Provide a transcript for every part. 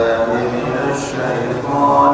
من الشيطان.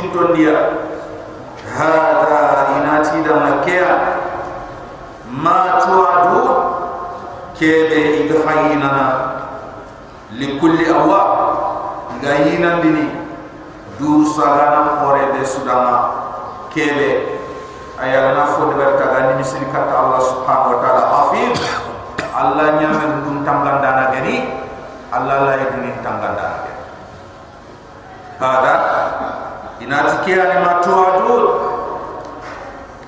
kinto dia hada inati da makea ma tuwa du kebe idhaina na likulli awa ga yina ndini du sagana kore be sudama kebe ayala na fo debar ta gani misri kata Allah subhanahu wa ta'ala hafid Allah nyame hukum tanggandana gani Allah lai dunin tanggandana gani hada inati kia ni matuadul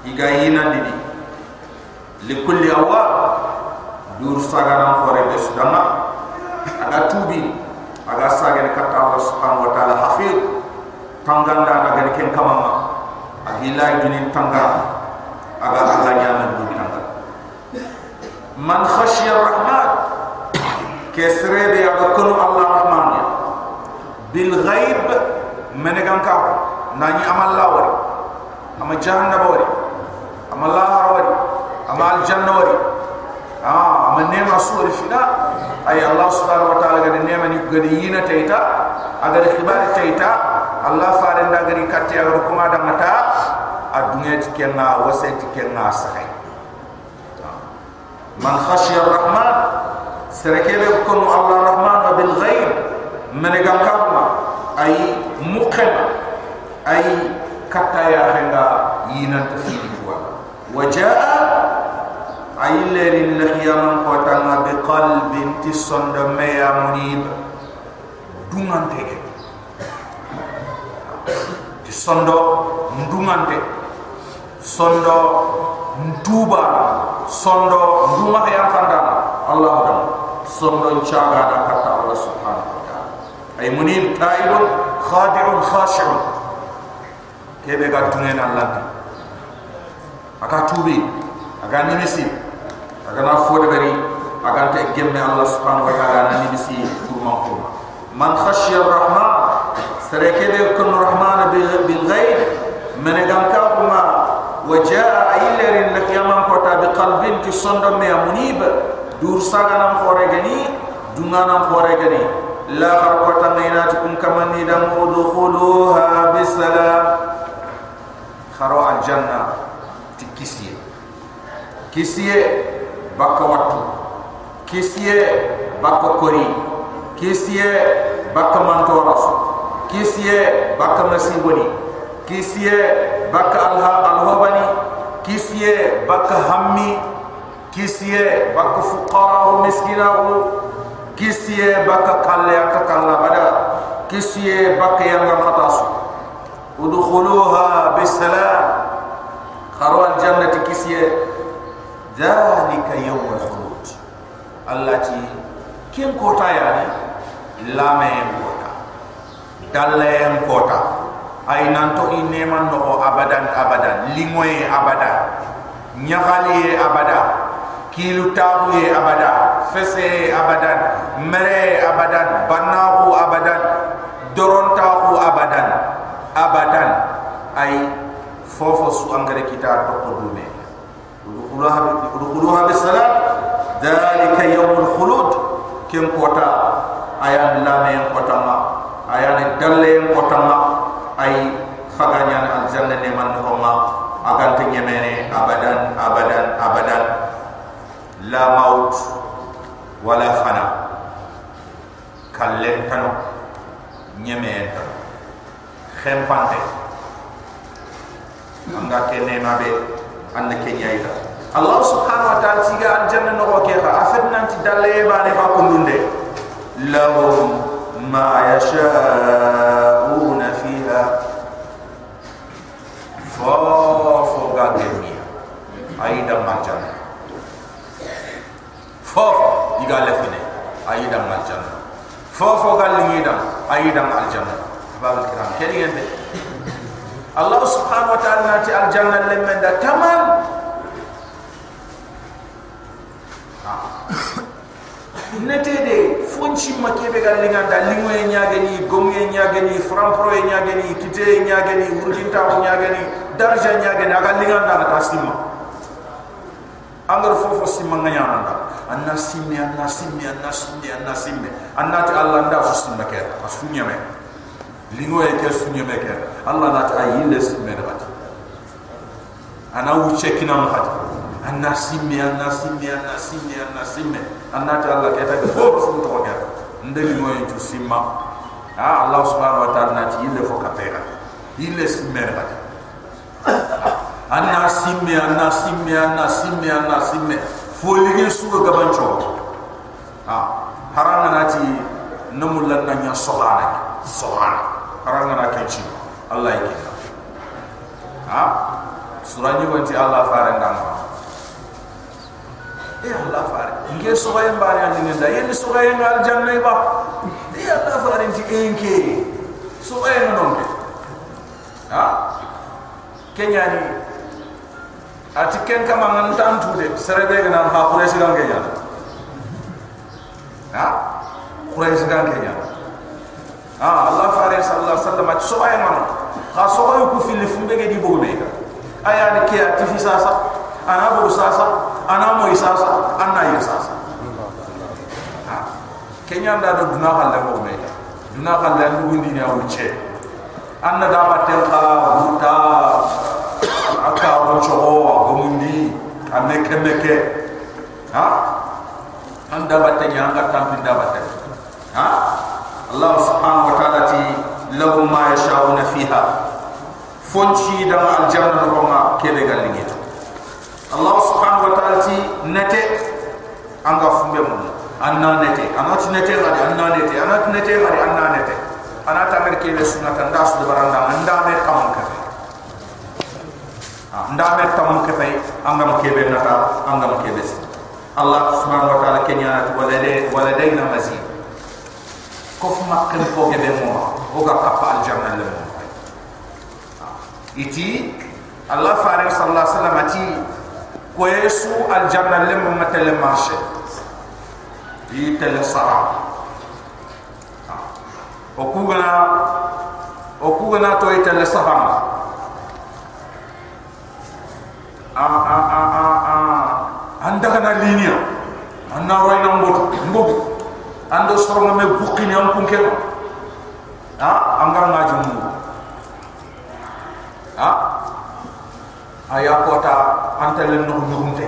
iga ina nini likulli awa dur sagana kore besu dama aga tubi. Aga sagani kata Allah subhanahu wa ta'ala hafir tanganda aga gani ken kamama agila yuni tanganda aga aga nyaman dubi tanganda man khashiyar rahmat. Kesrebe aga kunu Allah rahmanya bil ghaib menegang kafir nani amal lawari ama jahanna bawari ama lahar wari ama aljanna wari. Ha, ah ama nema suri fida. Ay Allah subhanahu wa ta'ala gada nema ni gada yina taita agada khibari taita Allah farinda gari kati agada kumada mata. Adunya tikenna wasa tikenna sakai. Ha. Man khashya rahman سركيل بكم الله الرحمن وبالغيب من جكرما أي مقبل ay katta ya hanga yinan ta fi kuwa. Wajaa ay lerin la khiyam ko tanga bi qalbin tisonda meya munib dungante ke. Tisondo ndungante sondo ntuba sondo ndunga ya kanda Allah dan sondo caga da kata Allah subhanahu wa ta'ala. Ay munib taibun khadi'un khashi'un. kebe ga tungen Allah aka tubi aga nimesi aga na fodo bari aga te gemme Allah subhanahu wa ta'ala na nimesi kurman kurma man khashiya ar-rahman sareke de kun rahman bil ghaib man gam ka kuma wajaa ilarin lakyaman kota bi qalbin ki sondo me munib dur saga saganam khore gani dunga dunganam khore gani la harqata mainatukum kamani da damu dukhuluha bisalam thara al janna ti kisiye kisiye bakka wattu kisiye bakka kori. Kisiye bakka mantoras kisiye bakka masiboni kisiye bakka alha alhobani kisiye bakka hammi. Kisiye bakka fuqara miskina kisiye bakka kalle akka kalla bada kisiye yang khatasu ادخلوها بالسلام خروا الجنة كسية ذلك يوم الخلود التي كم كوتا يعني لا ما ينكوتا دل ينكوتا أي ننتو إنيمان نقو أبدا أبدا لنوي أبدا نيغالي أبدا kilu tabu ye abada fese abadan mere abadan banahu abadan doronta abadan abadan. Ay fofo su angare kita tokko dume udukhuluha udukhuluha bisalam dalika yawmul khulud. Kem kota ayan lame yang kota ma ayan dalle kota ma ay faganya al janna ne man ko ma akan tinyemene abadan abadan abadan. La maut wala fana. Kallen tano nyemene tano خم فانتي عندك كني ما بي عندك يايتا الله سبحانه وتعالى تيجا الجنة نوكيها أفدنا أنت دلية باني باكم دوندة لهم ما يشاءون فيها فوفوغا دنيا أيضا مجانا فوف يقال لفني أيضا مجانا فوفوغا لنيدا أيضا مجانا babal kiram kedi yende Allah subhanahu wa ta'ala nati aljanna lemmen da tamam. Nete de fonchi makebe gal linga da lingwe nyagani gomye nyagani frampro nyagani kite nyagani urjinta ko nyagani darja nyagani aga linga da ta simma angar fofo simma nganya nanda anna simme anna simme anna simme anna simme anna ta allah nda fu simma ke asunya me lingwe ke sunya me ke allah na ta yinde simme da bat ana wuce kina mu hadi anna simme anna simme anna simme anna simme anna ta Allah keta ko sun to ga ndeli moy tu simma. Ah Allah subhanahu wa ta'ala na ti ile fo kapera ile simme ba anna simme anna simme anna simme anna simme fo ligi su ga gaban cho ah haranga na ti namul lan na nya sohana. Sohana haranga na kenchi Allah yake ah surani wanti Allah faran dama eh Allah fare nge sogaye mbari andi ngenda yen sogaye ngal janna ba eh Allah fare nti enke sogaye non ke ha? Kenyani ati ken kama ngan tantu de serebe gana ha kure sigan kenya. Ha? Kure sigan kenya ha Allah fare sallallahu alaihi wasallam ati sogaye man ha sogaye ku fili fumbe ge di bobe aya ni ke? Ati fi ana bo sasa ana mo isasa anna yisasa kenya nda do duna halle mo me duna halle ndu wundi ni. Awu che anna da batel kha buta aka ro chogo gomundi ame kemeke ha? Anda batte nyanga tampi da batte ha allah subhanahu wa ta'ala ti lahum ma yasha'una fiha fonchi da aljanna no ma kebe galingita Allah subhanahu wa ta'ala ti nete anga fumbe mun anna nete anati nete gadi anna nete anati nete gadi anna nete anata mer ke le sunna tan das de baranda anda mer kam ka anda mer kam ka fay anga ma kebe nata anga ma kebe Allah subhanahu wa ta'ala kenya walade waladaina mazid kof makkan ko gebe mo o ga kapa al janna le mo iti Allah farid sallallahu alaihi wasallam ati ko yesu al janna lem matel marché yi tel sara o kugana o kugana to yi tel sahama a a a a a anda kana linia. Anna roy na mbot mbot ando soro me bukki ni am kunke ha anga ngaji mu ha aya kota antele no no hunte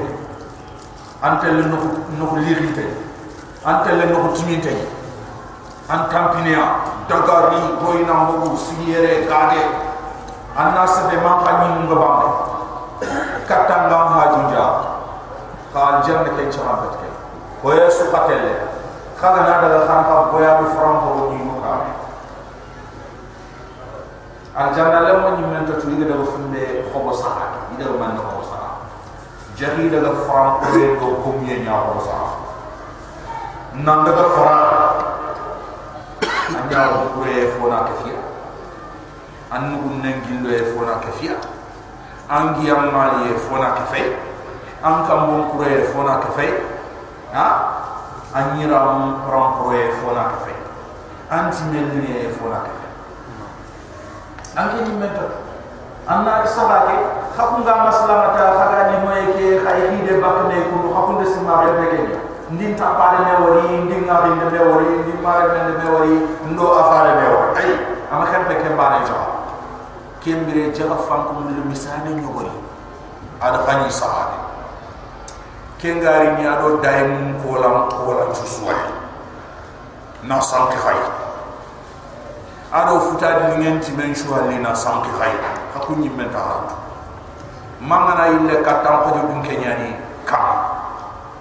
antele no no lirinte antele no timinte antampinia dagari roy na mbogu siyere kage anna sebe man kanyi ngabambe katanga hajunja ka aljanna ke chama betke ko yesu katelle kaga na kan ka boya bi fram ko ni mo ka aljanna le mo ni men to tuige daga funde ko bo saha ida man ko saha jahi daga fram ko be ko ko mi nya ko saha nan daga fram anya ko re fo na kafia annu gun nangillo e fo na kafia angi amali e fo na kafai an kam bon e fo na kafai ha anyira um ram kure e fo na kafai anti melni e fo na kafai angi ni mento anna saha ke hakunga maslamata haga ni moy ke khayhi de bakne ko hakunde sima re bege ndin ta pare ne wori ndin ngari ne wori ndin mare ne wori ndo afare ne wori. Ay ama kan pe ke bare jawa kembire jaga fanko mun misane nyogori ada fani sahade kengari ni ado daim kolam kolam suswai na sanki khay ado futadi ni ngenti men shuali na sanki khay hakunyi menta haratu mangana ille katam ko dum kenyani ka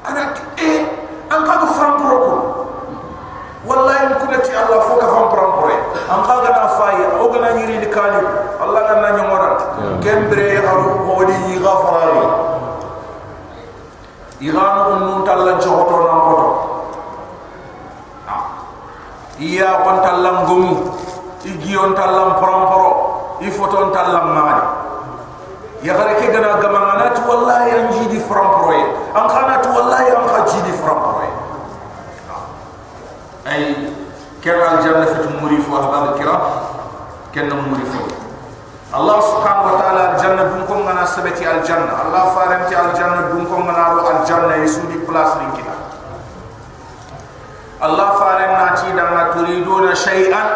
ana e an ka ko frampro ko wallahi kunati allah fo ka frampro an ka ga na fayi o ga na nyiri ni kali. Allah ga na nyomora kembre haru hodi yi ghafarali iranu nun talla johoto nan koto iya kon tallam gomu igion tallam paramporo i foton tallam maani ya gare ke gana gamangana tu wallahi an jidi paramporo an khana tu wallahi an kha jidi paramporo ay kera al janna fi murifu ahbab kiram kenna murifu Allah subhanahu wa ta'ala al janna dum ko ngana sabati al janna Allah faranti al janna dum ko ngana ro al janna yesudi place ni kita Allah faran nati da ma turiduna shay'an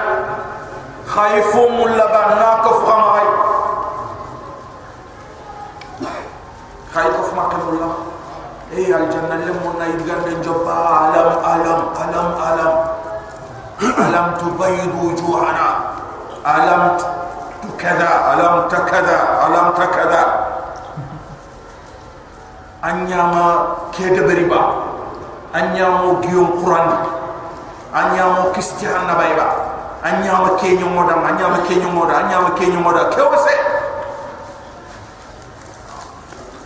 khaifum laban naqaf ghamai khaifuf makamullah eh al janna lemon na yigande joba alam kada alamta kada alamta kada. Anyama kede beriba. Anyamo giyon qur'an. Anyamo kristiyan nabaiba anyama kenyo moda anyama kenyo moda anyama kenyo moda. Kewse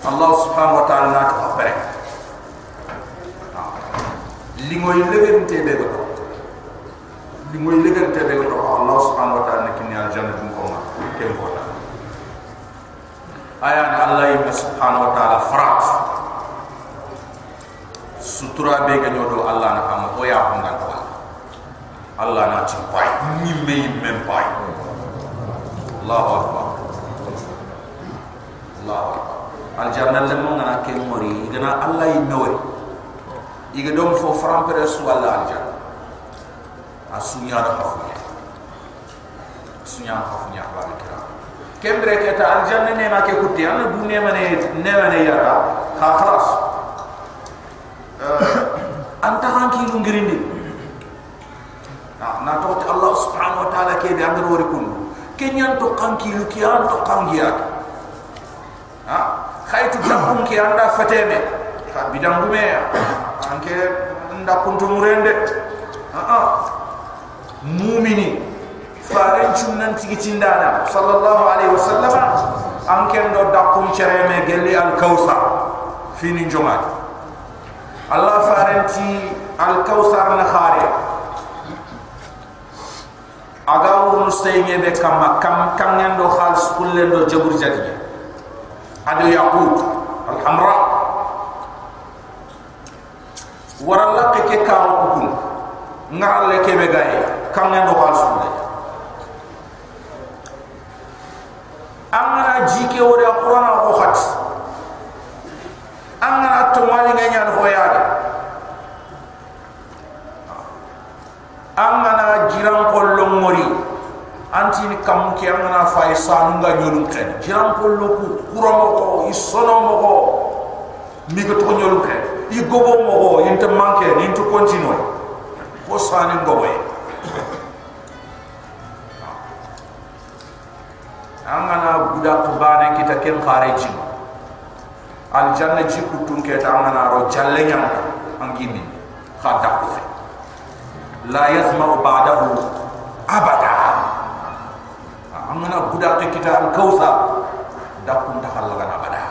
Allah subhanahu wa ta'ala na ta lingoy legente be ko lingoy legente be ko Allah subhanahu wa ta'ala kinni aljanna ko kota aya ni allah ibn subhanahu wa ta'ala farat. Sutura be ga nyodo allah na kam o ya ko ngal ko allah na ci pay ni me mem pay allah akbar. Allah akbar. Al jannah le mo ngana ken mori igana allah yi nori iga dom fo frampere su allah al jannah asunya da khafu sunya khafunya ba kira kembre ke ta aljanna ne ma ke kutti an du ne mane ne mane ya ta kha khalas anta han ki lu ngirindi na to Allah subhanahu wa ta'ala ke de andar wori kun kenyan to kan ki lu ki to kan giya ha khaytu dabum ki anda fateme. Ka bidam gume anke nda kuntu murende. Ha ha. Mumini faren chunnan tigi tindana sallallahu alaihi wasallam. An ken do dakum cereme gelli al kausa fini jongat allah farenti al kausar na khare aga wonu steyne be kam kam kam ngen do khalis kulle do jabur jadi ado yaqut al hamra waralla ke ke kawo kukun. Ngaralle ke be gaye kam ngen do khalis kulle angana jike wore ya qur'an ko khat angana to wali ngay ñaan ko yaade angana jiran ko lo ngori. Anti ni kam ki angana fay san nga ñolu xet jiran ko lo ku qur'an ko isono mo ko mi ko ñolu xet i gobo mo ko inte manke ni continue ko sanin gobo angana buda to bane kita ken khare jim al janna ji kutun ke angana ro jalle nyam angimi khada ko fe la yazma ba'dahu abada. Amana buda ke kita al kausa dakun dakal laga na bada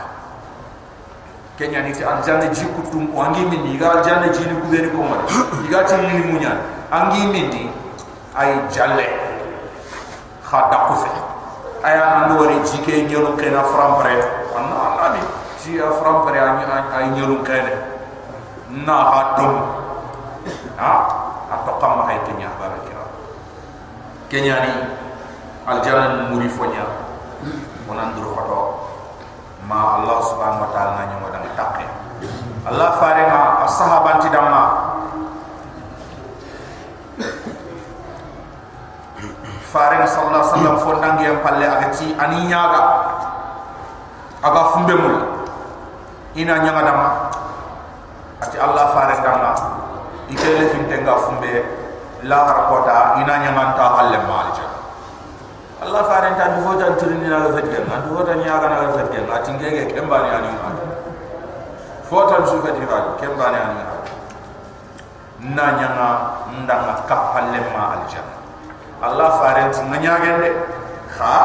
kenya ni ti al janna ji kutun ko angimi ni ga al janna ji ni ku beni ko ma ni ga ti ni munya angimi ni ay jalle khada ko fe aya ando wari jike nyolu kena fram pare anna anna ji a fram pare ani ay nyolu kene na hatum ha atto kam ay kenya barakira kenya ni al jalan muri fonya onan dur foto ma allah subhanahu wa taala na nyama dang takke allah farema ashabanti damma faring sallallahu alaihi wasallam fondangi yang palle agati. Ani nyaga aga fumbe mul ina nyaga dama ati allah faring dama ikele fintenga fumbe la harkota ina nyaga ta halle malja allah faring tan du hotan tirini na fetge na du hotan nyaga na fetge na tingege kembani ani ma fotan su fetge ba kembani ani na nyaga ndanga kapalle ma aljanna Allah faret nganya gende. Kha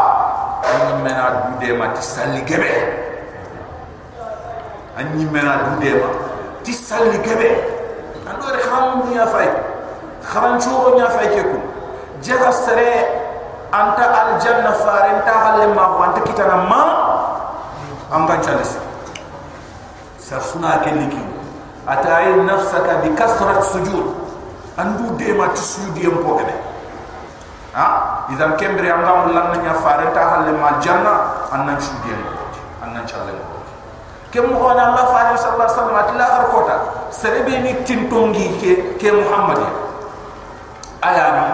ma ti salli gebe. Anyi mena dude ma ti salli gebe. Ando re kham nya fay kharan choro nya fay ke ku. Jaga sere anta al janna faren ta halle ma ko anta kitana ma anga chalis sa suna ke liki. Atay nafsaka bi kasrat sujud. Andu de ti sujud yam ha? Idan kembre anga mulan nya fare ta halle ma janna annan shudiyen annan challe kem mo na allah fare sallallahu alaihi wasallam atla har kota serebe ni tintongi ke ke muhammad aya ni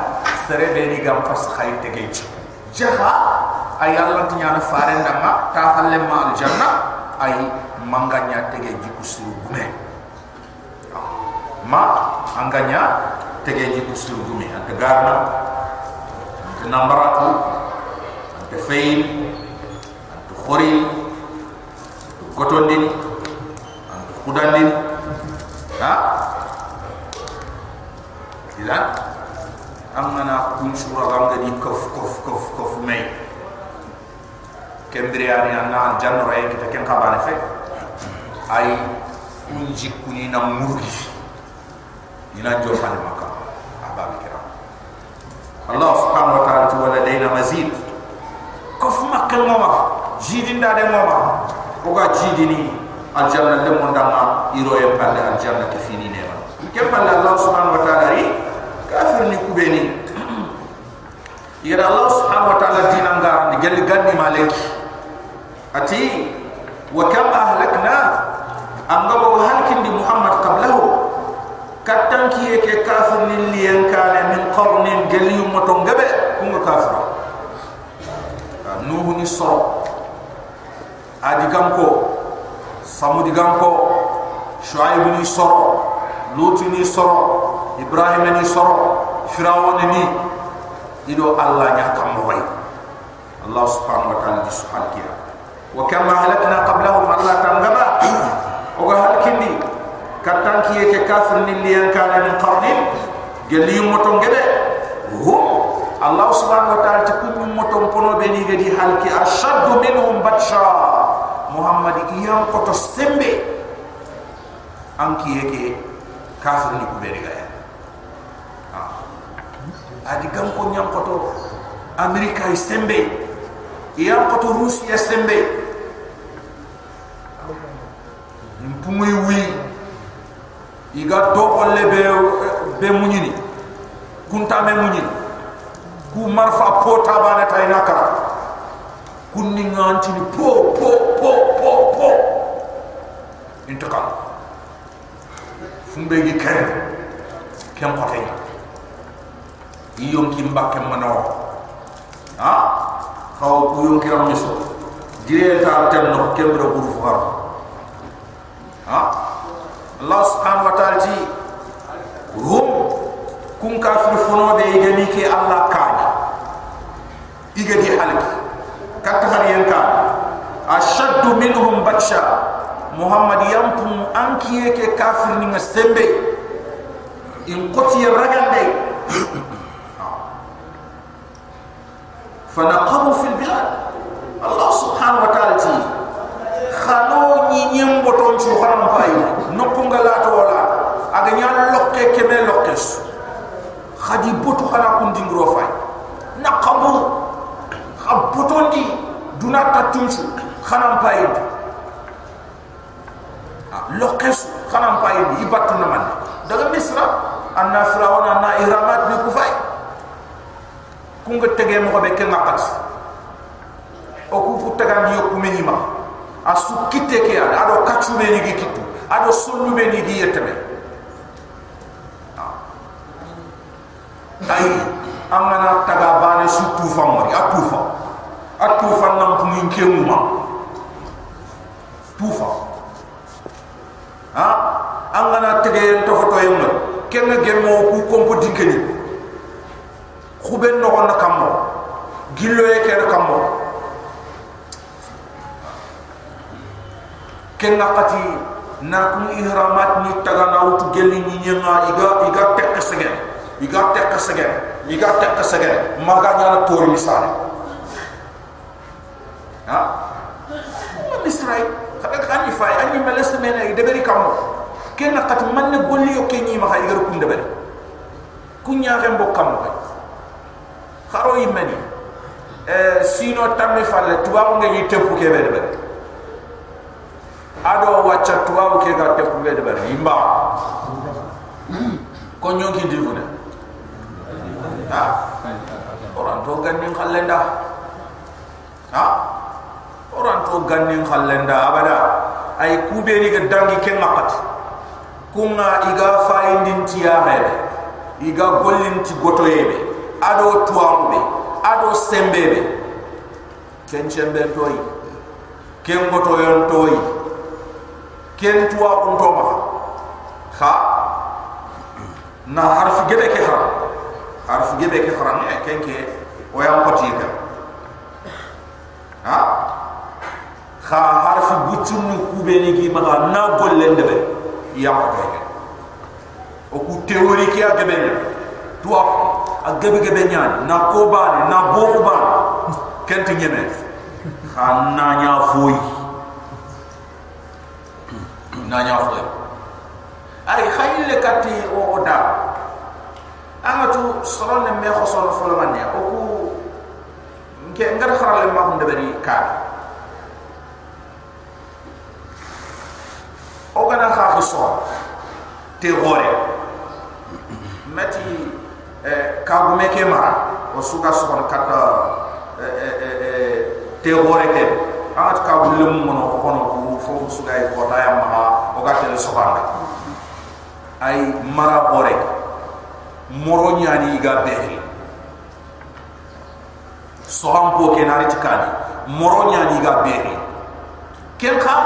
serebe ni gam pas khay tege ci jaha ay allah tinya na fare ndama ta halle ma al janna ay manganya tege jiku suru gume. Ma anganya tege jiku suru gume. Anta garna nambaratu ante fayin ante khoril ante gotondin ante kudandin ha idan amana kun sura ganga di kof kof kof kof may kembri ani anna janno ray kita ken kabane fe ay kun jikuni na murgi ina jofane maka ababi kiram Allah subhanahu wa ta'ala tu wala layna mazid. Kof makal mama. Jidin da de mama. Oga jidini aljanna le mondama iro e palle aljanna ke fini ne ma ke palle Allah subhanahu wa ta'ala ri kafir ni kubeni ira Allah subhanahu wa ta'ala dinanga ni gel ganni maleki ati wa kam ahlakna? Angabo halkin di muhammad qablahu katan kiye ke kafir ni liyan kale min qarnin geli moto ngabe kunga kafir. Nuhu ni soro adi gamko samudi gamko shuaib ni soro lut ni soro ibrahim ni soro firawon ni. Ido allah nya kam moy allah subhanahu wa ta'ala di suhal kiya wa kama halakna qablahum allah tangaba o ga halkindi katan kiye ke kafir ni liyan kana min qarnin geli moto ngebe hum allah subhanahu wa ta'ala ta kum moto pono be ni gedi halki ashaddu minhum batsha. Muhammad iyam ko to sembe an ke kafir ni kubere ga ya adi gam ko nyam ko to amerika sembe. Iyam ko to rusia sembe iga to olle be be munyini. Kunta me munyini. Ku marfa pota bana tay nakara kunni nganti ni po po po po po. Intakal fumbe gi kere kem ko tay iyom ki mbake mano. Ha? Xaw ku yo kiram ni so dire ta tem no kembra buru fuhar. Ha wa ta'ala ti hum kun kafir funo de igani ke allah kaani igani halki kat har yanka ashaddu minhum batsha muhammad yampum ankiye ke kafir ni ngastembe in qoti ragande فنقروا في البلاد الله سبحانه وتعالى khalo ni nyem boton su xaram fay no ko ngala to wala ak nyal lokke ke. Lokkes. lokke xadi botu khana ko dingro fay na xabu xab boton di duna ta tunsu xaram fay ah lokke xaram fay yi battu na man daga misra. Anna firawna na iramat ni ku fay tege mo be ke ngaxat o ku fu tagandi yo ku asu kite ke ada? Ado kachu meni gi kitu. Ado sonu meni gi yeteme ay amana taga bane su tufa mori atufa atufa nam min ke muma tufa ha? Angana tege to foto yemma kenga gemmo ku kompo dinkeni xuben no on kammo gillo e ker kammo ken naqati na kum ihramat ni taga na wutu gelli ni nyanga iga iga tek segen iga tek segen iga tek segen maga nyana tor misale ha ma misrai kada kan ni fay ani meles mena ide beri kammo ken naqati man ne golli yo ken ni ma igar kun de beri kunya rembo kammo kharo yimani eh sino tammi falle tuwa ngi tepu ke bede bede ado wacha tuwa ke ga tepu bede bede imba ko nyonki divu ne ha orang to ganni khallenda ha orang to ganni khallenda abada ay kubeni ga dangi ken makat kunga iga faindin tiya hebe iga gollin ti goto yebe ado tuambe ado sembebe ken chembe toy ken goto yon toy ken tuwa on toma kha na harf gebe ke khara harf gebe ke khara ne ken ke o yam koti ka ha? Kha harf butun ku be ni gi maga na gollen debe yam ko o ku teori ki a gebe ne tuwa a gebe gebe nyan na ko bani na bo ban kenti nyeme khanna nya foy na nya foy ay khayle kati o oda anga tu soron me khoson folo man ya oku nke ngar kharale ma hunde bari ka o gana kha khiso te gore meti Eh, kagu meke mara o suka sokon kata eh, eh, te gore ke? Amat kagu lem mono kono ku fo suka e kota ya maha o ga tele sokanda ay mara gore moro nyani ga behi soham po ke nari tikani moro nyani ga behi ken kha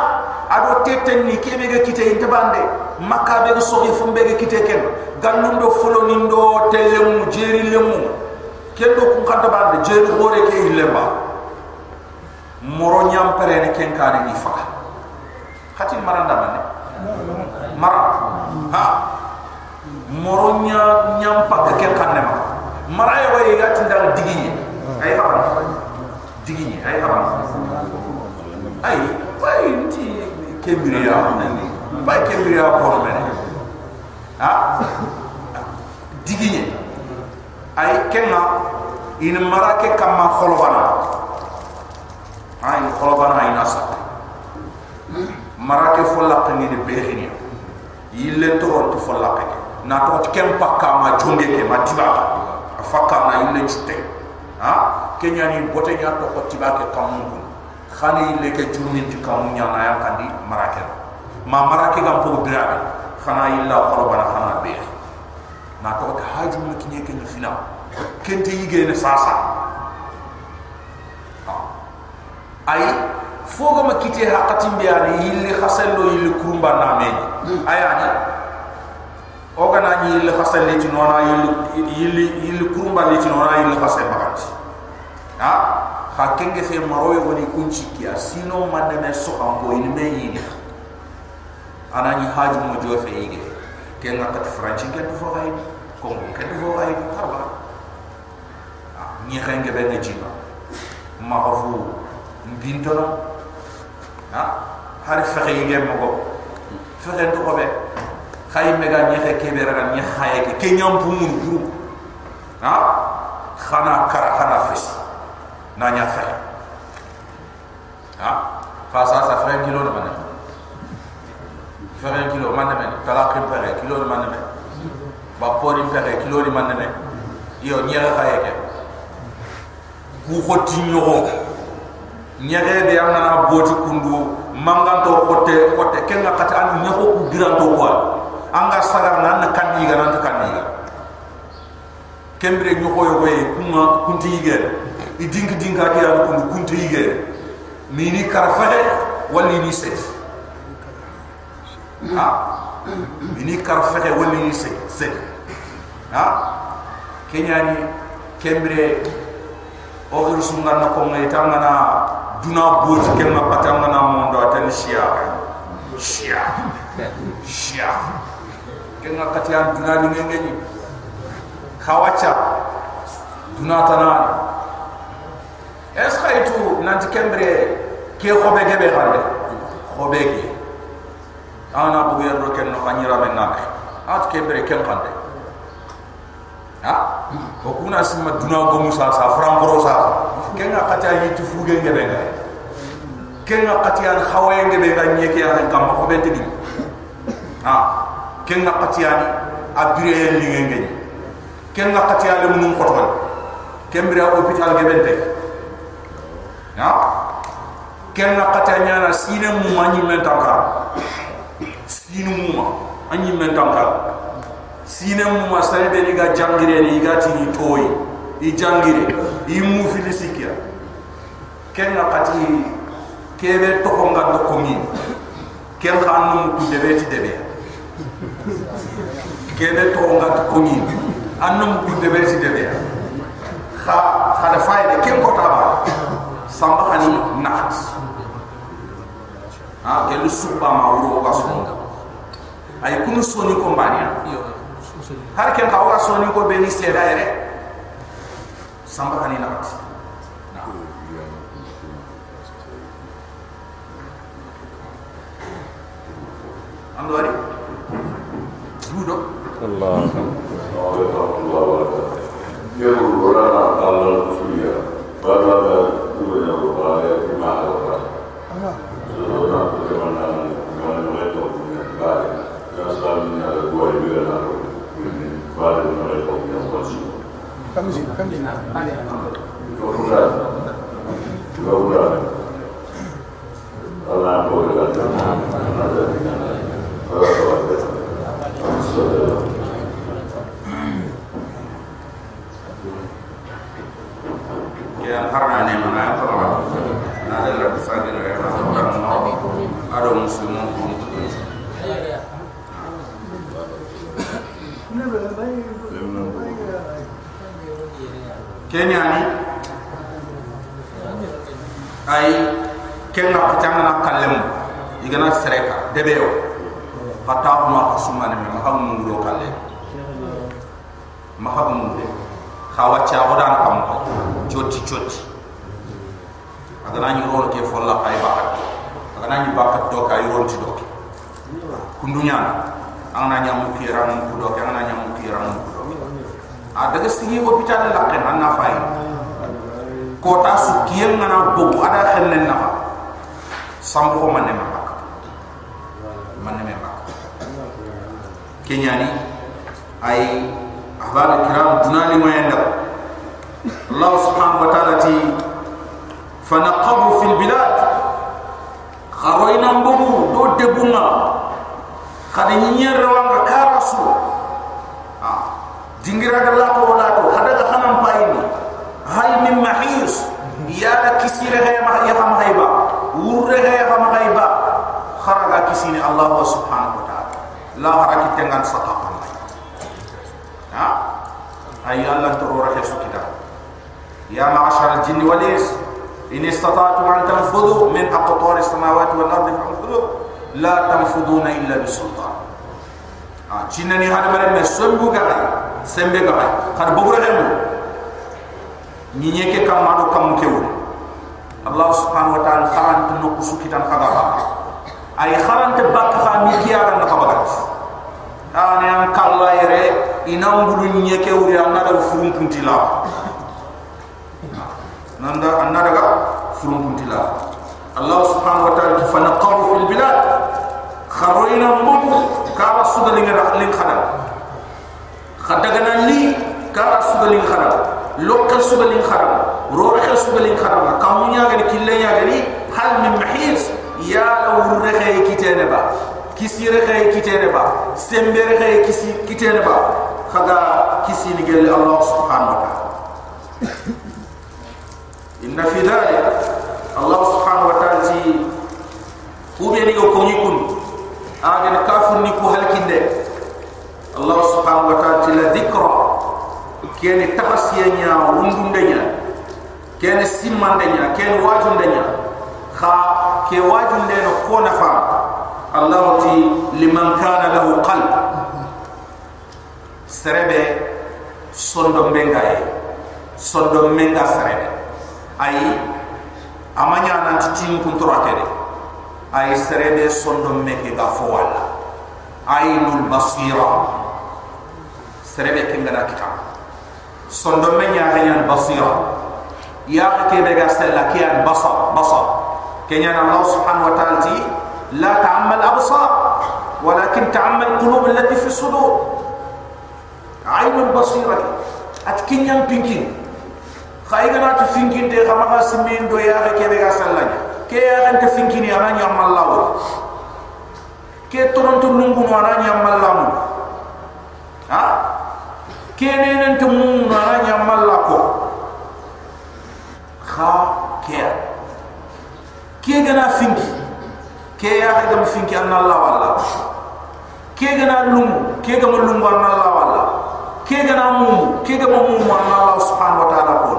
ado teten ni kebe ga kite intabande makka be so fumbe ga kite ken. Gallundo folo nindo telemu jeri lemu kendo kun kanta ba de jeri hore ke ilemba. Moro nyam pere ne ken kare ni faka. Khati maranda mane mara ha? Moro nya nyam pa ke ken kanne ma mara ya way ya tinda digi ay ha digi ay ha ay bay nti kembriya bay kembriya ko mene ha? Diginye ay kenga in marake kama kholobana ay kholobana ina sa marake folla ni de behini yille to to ke na to kem pakka ma jonge ke ma tiba fakka na yille chutte ha? Kenya ni bote nya to ko tiba ke kamun khani yille ke jurni ti kamun nya na ya kandi marake. Ma marake gam po dirabe khana illa kholobana khana behini na to ta haju mu kinye ken fina. Kente yige ne sasa fogo ma kite hakatin biya ni yilli khasendo yilli kurumba na me ayani o gana ni yilli khasel le ci nona yilli yilli yilli kurumba le ci nona yilli khasel bakat ha? Ha kenge fe maroy woni kunci kiya sino man me so am ko yilli me yini anani haji mo jo fe yige. Kenga kat franci ken fo gay ko ken fo gay harba ni xenge be ne ci ma xafu mbintono ha? Har fexe yige mogo fexe to ko be khay mega ni xe ke be raga ni xaye ke. Ke nyam pu mun guru ha? Khana kara khana fes na nya fexe ha? Fa sa sa fexe kilo de man fexe kilo man men tala ke fexe kilo de man men ba pori fexe kilo de man men yo ni xaye ke? Ku xoti ñoxo ñexe be am na boti kundu mangan to xote xote ken nga kata an ñexo ku giran to quoi anga sagar na na kan yiga nan kan yiga kembre ñoxo yo be kuma kunti yiga i dink dinka ke ya kundu kunti yiga ni ni karfahe wali ni set ha? Ni karfahe wali ni set set ha? Kenyani kembre ogir sungan na ko ngai tangana duna boti ken ma patanga na mondo atan shia. Shia. Shia. Ken ga katian duna ni ngenge ni. Kawacha. Duna tanani es khaitu nanti kembre ke khobe gebe gande. Khobe ge. Ana bu yer ro ken no kanyira men na at kembre ken kande ha ko kuna sima duna go musa sa frankoro sa kenga kata yitu fuge ngebe nga kenga katiyan khawaye ngebe nga nyeke ya kam ko bente di ha. Kenga katiyan abire li ngenge ni kenga katiyan mun ko ton kembira hôpital gebente ha kenga katiyan na sine mu mani mentanka sine mu anyi mentanka sine mu ma sare be ni ga jangire ni ga ti ni toy i jangire i mu filisikia ken na kati kebe to ko ngad ko mi ken no ku debe ti debe kebe to ngad ko mi annum ku debe ti debe kha kha da fayde ken ko taba samba hani naat ha ke lu suba ma wuro ga so ay kunu soni ko mbania har ken ka wa soni ko beni seda ere samba hani naat ando ari judo Allah Kamzi, kamzi. ya harna ne mana ya fara na da la fadi da ya fara ado muslimu ko kenya ni ay kenga patanga na kallem igana sereka debeo hatta ma kasuma ne ma hamu nguro kalle ma hamu nguro khawa cha odan kam ko choti choti aga nani ron ke folla kay ba aga nani bakat do kay ron ti do kundunya. Ang nanya mu kiran ku do ang nanya mu kiran ku a daga sigi hospital la ken anna fay ko ta su kiyel ngana bogu ada xellen na fa sambo ko manne ma bak manne me bak kenyani ay ahbab kiram dunali mo yanda Allah subhanahu wa ta'ala ti fanaqabu fil bilad. Kharoina mbugu do debunga khade nyer wanga karasu dingira da la ko la to hada ga khanam payni hal min mahis ya da kisire he ma ya ham hayba wurre kisini allah subhanahu wa ta'ala. La haraki tengan saqaqan ha? Ay allah to ro rahe sukita ya ma'ashar al-jinn wal ins in istata'tum an tanfudhu min aqtar as-samawati wal ardi fanfudhu la tanfuduna illa bisultan ha jinnani hada mare me sombu ga sembe ga khad bogura hemu ni nyeke kam mado kam kewul allah subhanahu wa ta'ala kharan tunu kusukitan khaga ba ay kharan te bak kha mi kiyara na khabagat ani an kala yere inam bulu nyeke wuri anna da furum puntila. Nanda anna daga furum puntila. Allah subhanahu wa ta'ala kifana qaw fil bilad. Kharoina mum kara sudalinga lin khadam khadagana li kara sudalinga khadam lokal sudalinga khadam roxe sudalinga khadam kamunya gani killenya gani hal min mahis ya law rexe kitene ba kisi rexe kitene ba sembe rexe kisi kitene ba khaga kisi ni gel allah subhanahu wa ta'ala. Inna fi dhalik allah subhanahu wa ta'ala ti kubeni ko konyikun agen kafun ni ko halkinde allah subhanahu wa ta'ala la dhikra. Ken tafasiyanya wundundanya ken simmandanya ken wajundanya kha ke wajunde no ko nafa allah ti liman kana lahu qalb. Serebe sondo mengaye sondo menga serebe. Ay amanya nan tin kuntura kede ay serebe sondo meke ga fo wala. Aynul basira serebe ke kita. kitab sondo men ya ganya basira ya ke be gasella ke an basa basa allah subhanahu wa ta'ala ti la ta'mal absar walakin ta'mal qulub allati fi sudur aynun basira at kenya pinkin khayga na tfinkin de khama khasmin do ya ke be gasella ke ya ran tfinkin ya ran ya allah ke toron to nungu no ran ya allah ha kene nan te mun na nya malako kha ke ke gana finki ke ya gam finki an allah wala ke gana lum ke gam lum an allah wala ke gana mum ke gam mum an allah subhanahu wa ta'ala ko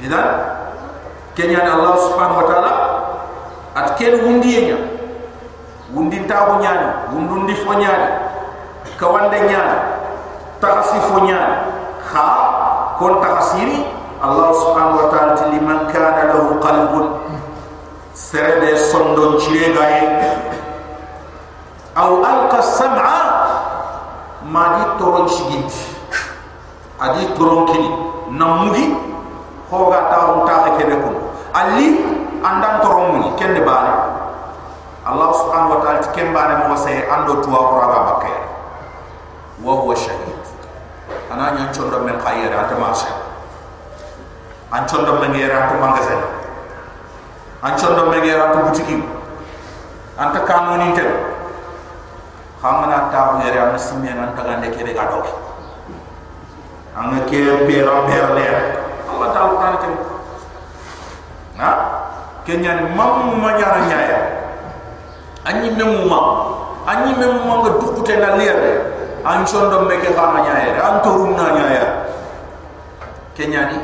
idan ke nya allah subhanahu wa ta'ala at ken wundiyenya wundinta ko nyaani wundundi fo nyaani kawande nyaan takasi fo nyaan kha kon takasiri Allah subhanahu wa ta'ala ti liman kana lahu qalbun. Serebe sondo chire gaye aw alqa sam'a ma di toron chigit adi toron kini. Namugi hoga taron ta ekebe kun ali andan toron muni. Kende bare Allah subhanahu wa ta'ala ti kembare mo se ando tuwa qur'an bakke wa huwa shahid. Ana nya chondo men khayra ta masha an chondo men yera ta mangaze an chondo men yera ta butiki an ta kanoni tel khamana ta yera am simme an ta gande kebe ga dok an ne ke pera pera le Allah ta ta ke na kenya ni mamu ma nyara nyaya an ni memuma an ni memuma ga dukute na lere an chondo meke xana nyaaya an torum na nyaaya kenyani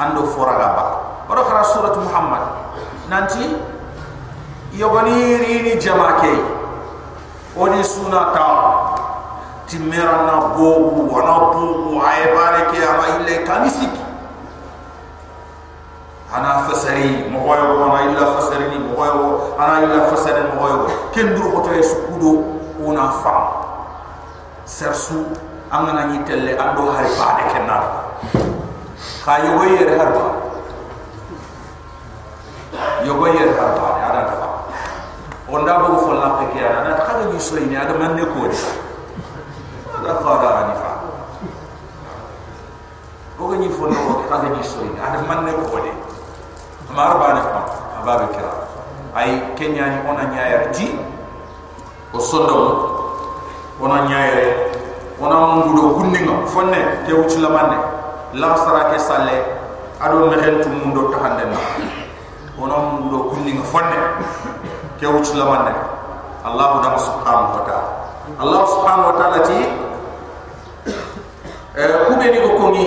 ando foraga ba ora khara surat muhammad. Nanti yogoni rini jamake oni suna ta timera na bobu wana bobu ay bareke ama ille kanisiki ana fasari mo hoyo ana illa fasari ni mo hoyo ana illa fasari mo hoyo ken duru ko tay sukudo ona fam sersu angana ni telle ando hay baade ken na ka yogo yere harba. Yogo yere harba ada ta onda bo fo la pe ke ana ta ga ni so ni ada man ne ko ni? Ada qada ani fa ko ga ni fo no ka ga ni so ni ada man ne ko ni? Mar ba fa ababe kira. Ay kenya ni ona nyaayar ti o sondo ona nyaayare ona mungudo kunninga fonne te wuci la la sara ke salle ado mexentu mundo taxande na ona mungudo kunninga fonne ke wuch la allah da subhanahu wa ta'ala. Allah subhanahu wa ta'ala ti eh kube ni ko ni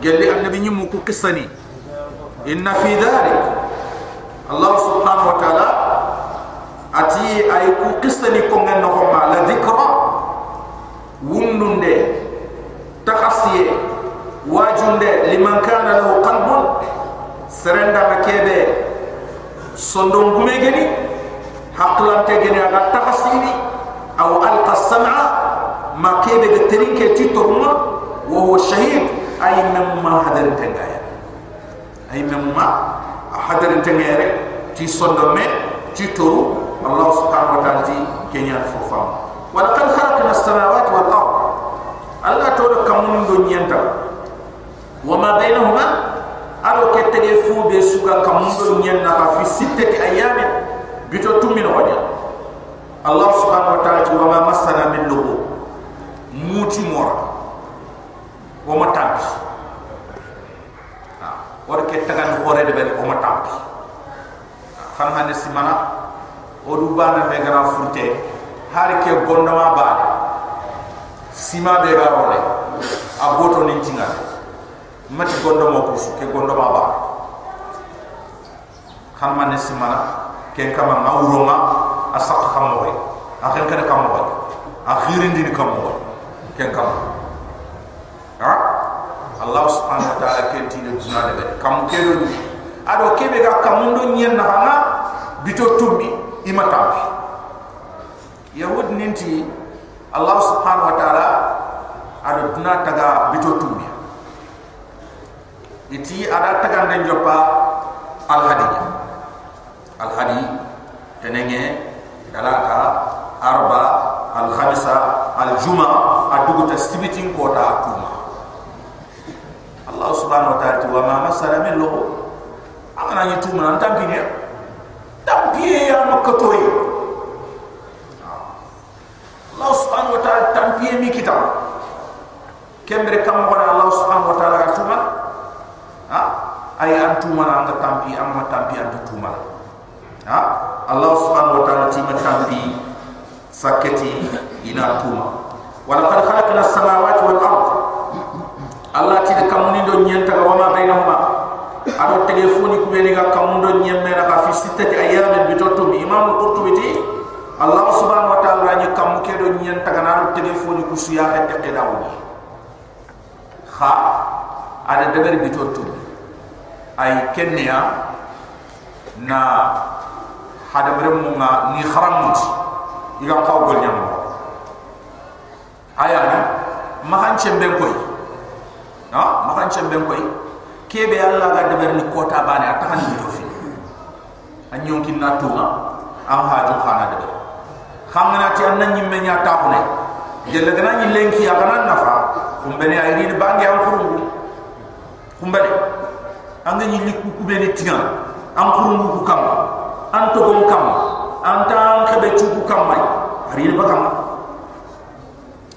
gelli annabi ko kissani inna fi dhalik. Allah subhanahu wa ta'ala ati ay ku kissani ko ngen no ma la dhikra wundunde takhasiye wajunde liman kana lahu qalbun serenda makebe sondon gume geni haqlante geni aga takhasini aw alqa sam'a makebe be terinke titoruma wa huwa shahid ay memma hadarin tengaya ay memma hadarin tengere ti sondon me ti toru ta'ala ti kenya fofam. Wa laqad khalaqna as-samawati wal ard allah to kamun do nyenta wa ma bainahuma? Ado ketege fu be suga kamun do nyenna ka fi sittati ayamin bito tummin wadi allah subhanahu wa ta'ala wa ma masana min lugu muti mora o ma tampi wor ke tagan hore de bari o ma tampi fan hande simana o du bana me gara furte har ke gondama ba sima be ga role a boto ni tinga mati gondo mo ko ke gondo ma ba kan man simana ke kama ngawroma asak khamoy akhen kada kamo akhirin din kamo ken kamo ha? Allah subhanahu wa ta'ala ke ti de duna de kam ke do ni ado ke be ga kamundo nyen na hana bito tumbi ima tampi. Yahud ninti allah subhanahu wa ta'ala ado duna taga bito tumbi iti ada taga den jopa al hadi al hadi tenenge dalaka arba al khamisa al juma adugo ta sibitin ko ta kuma. Allah subhanahu wa ta'ala wa ma masala min lo amana ni tuma nan tampi ne tampi ya makatoi allah subhanahu wa ta'ala tampi mi kitab kembre kam wala allah subhanahu wa ta'ala tuma ha? Ay antuma nan tampi amma tampi antuma ha? Allah subhanahu wa ta'ala ti tampi saketi ina tuma wala qad khalaqna as-samawati wal ard. Allah ti de kamuni do nyenta ga wama bainahuma ado telefoni ku beni ga kamundo nyemme na ka fi sittati ayyamin bitotum imam qurtubi ti allah subhanahu wa ta'ala ni kam ke do nyenta ga na do telefoni ku suya ke dawni kha ada deber bitotum ay kenya na hada merem nga ni kharamut. Iga kaw gol nyam aya ni mahan chemben koy ha? Mahan chemben koy kebe alla ga de berni kota bane atakan ni tofi anyon kin na tuma am ha jo khana de khamna ti an nan nyimme nya ta khone gelle gana ni lenki ya gana nafa. Kumbene ay ni bangi am kurungu. Kumbene. Anga ni likku kubene tigan am kurungu ku kam. An to gon kam. An tan kebe chuku kam mai. Hari ba kam.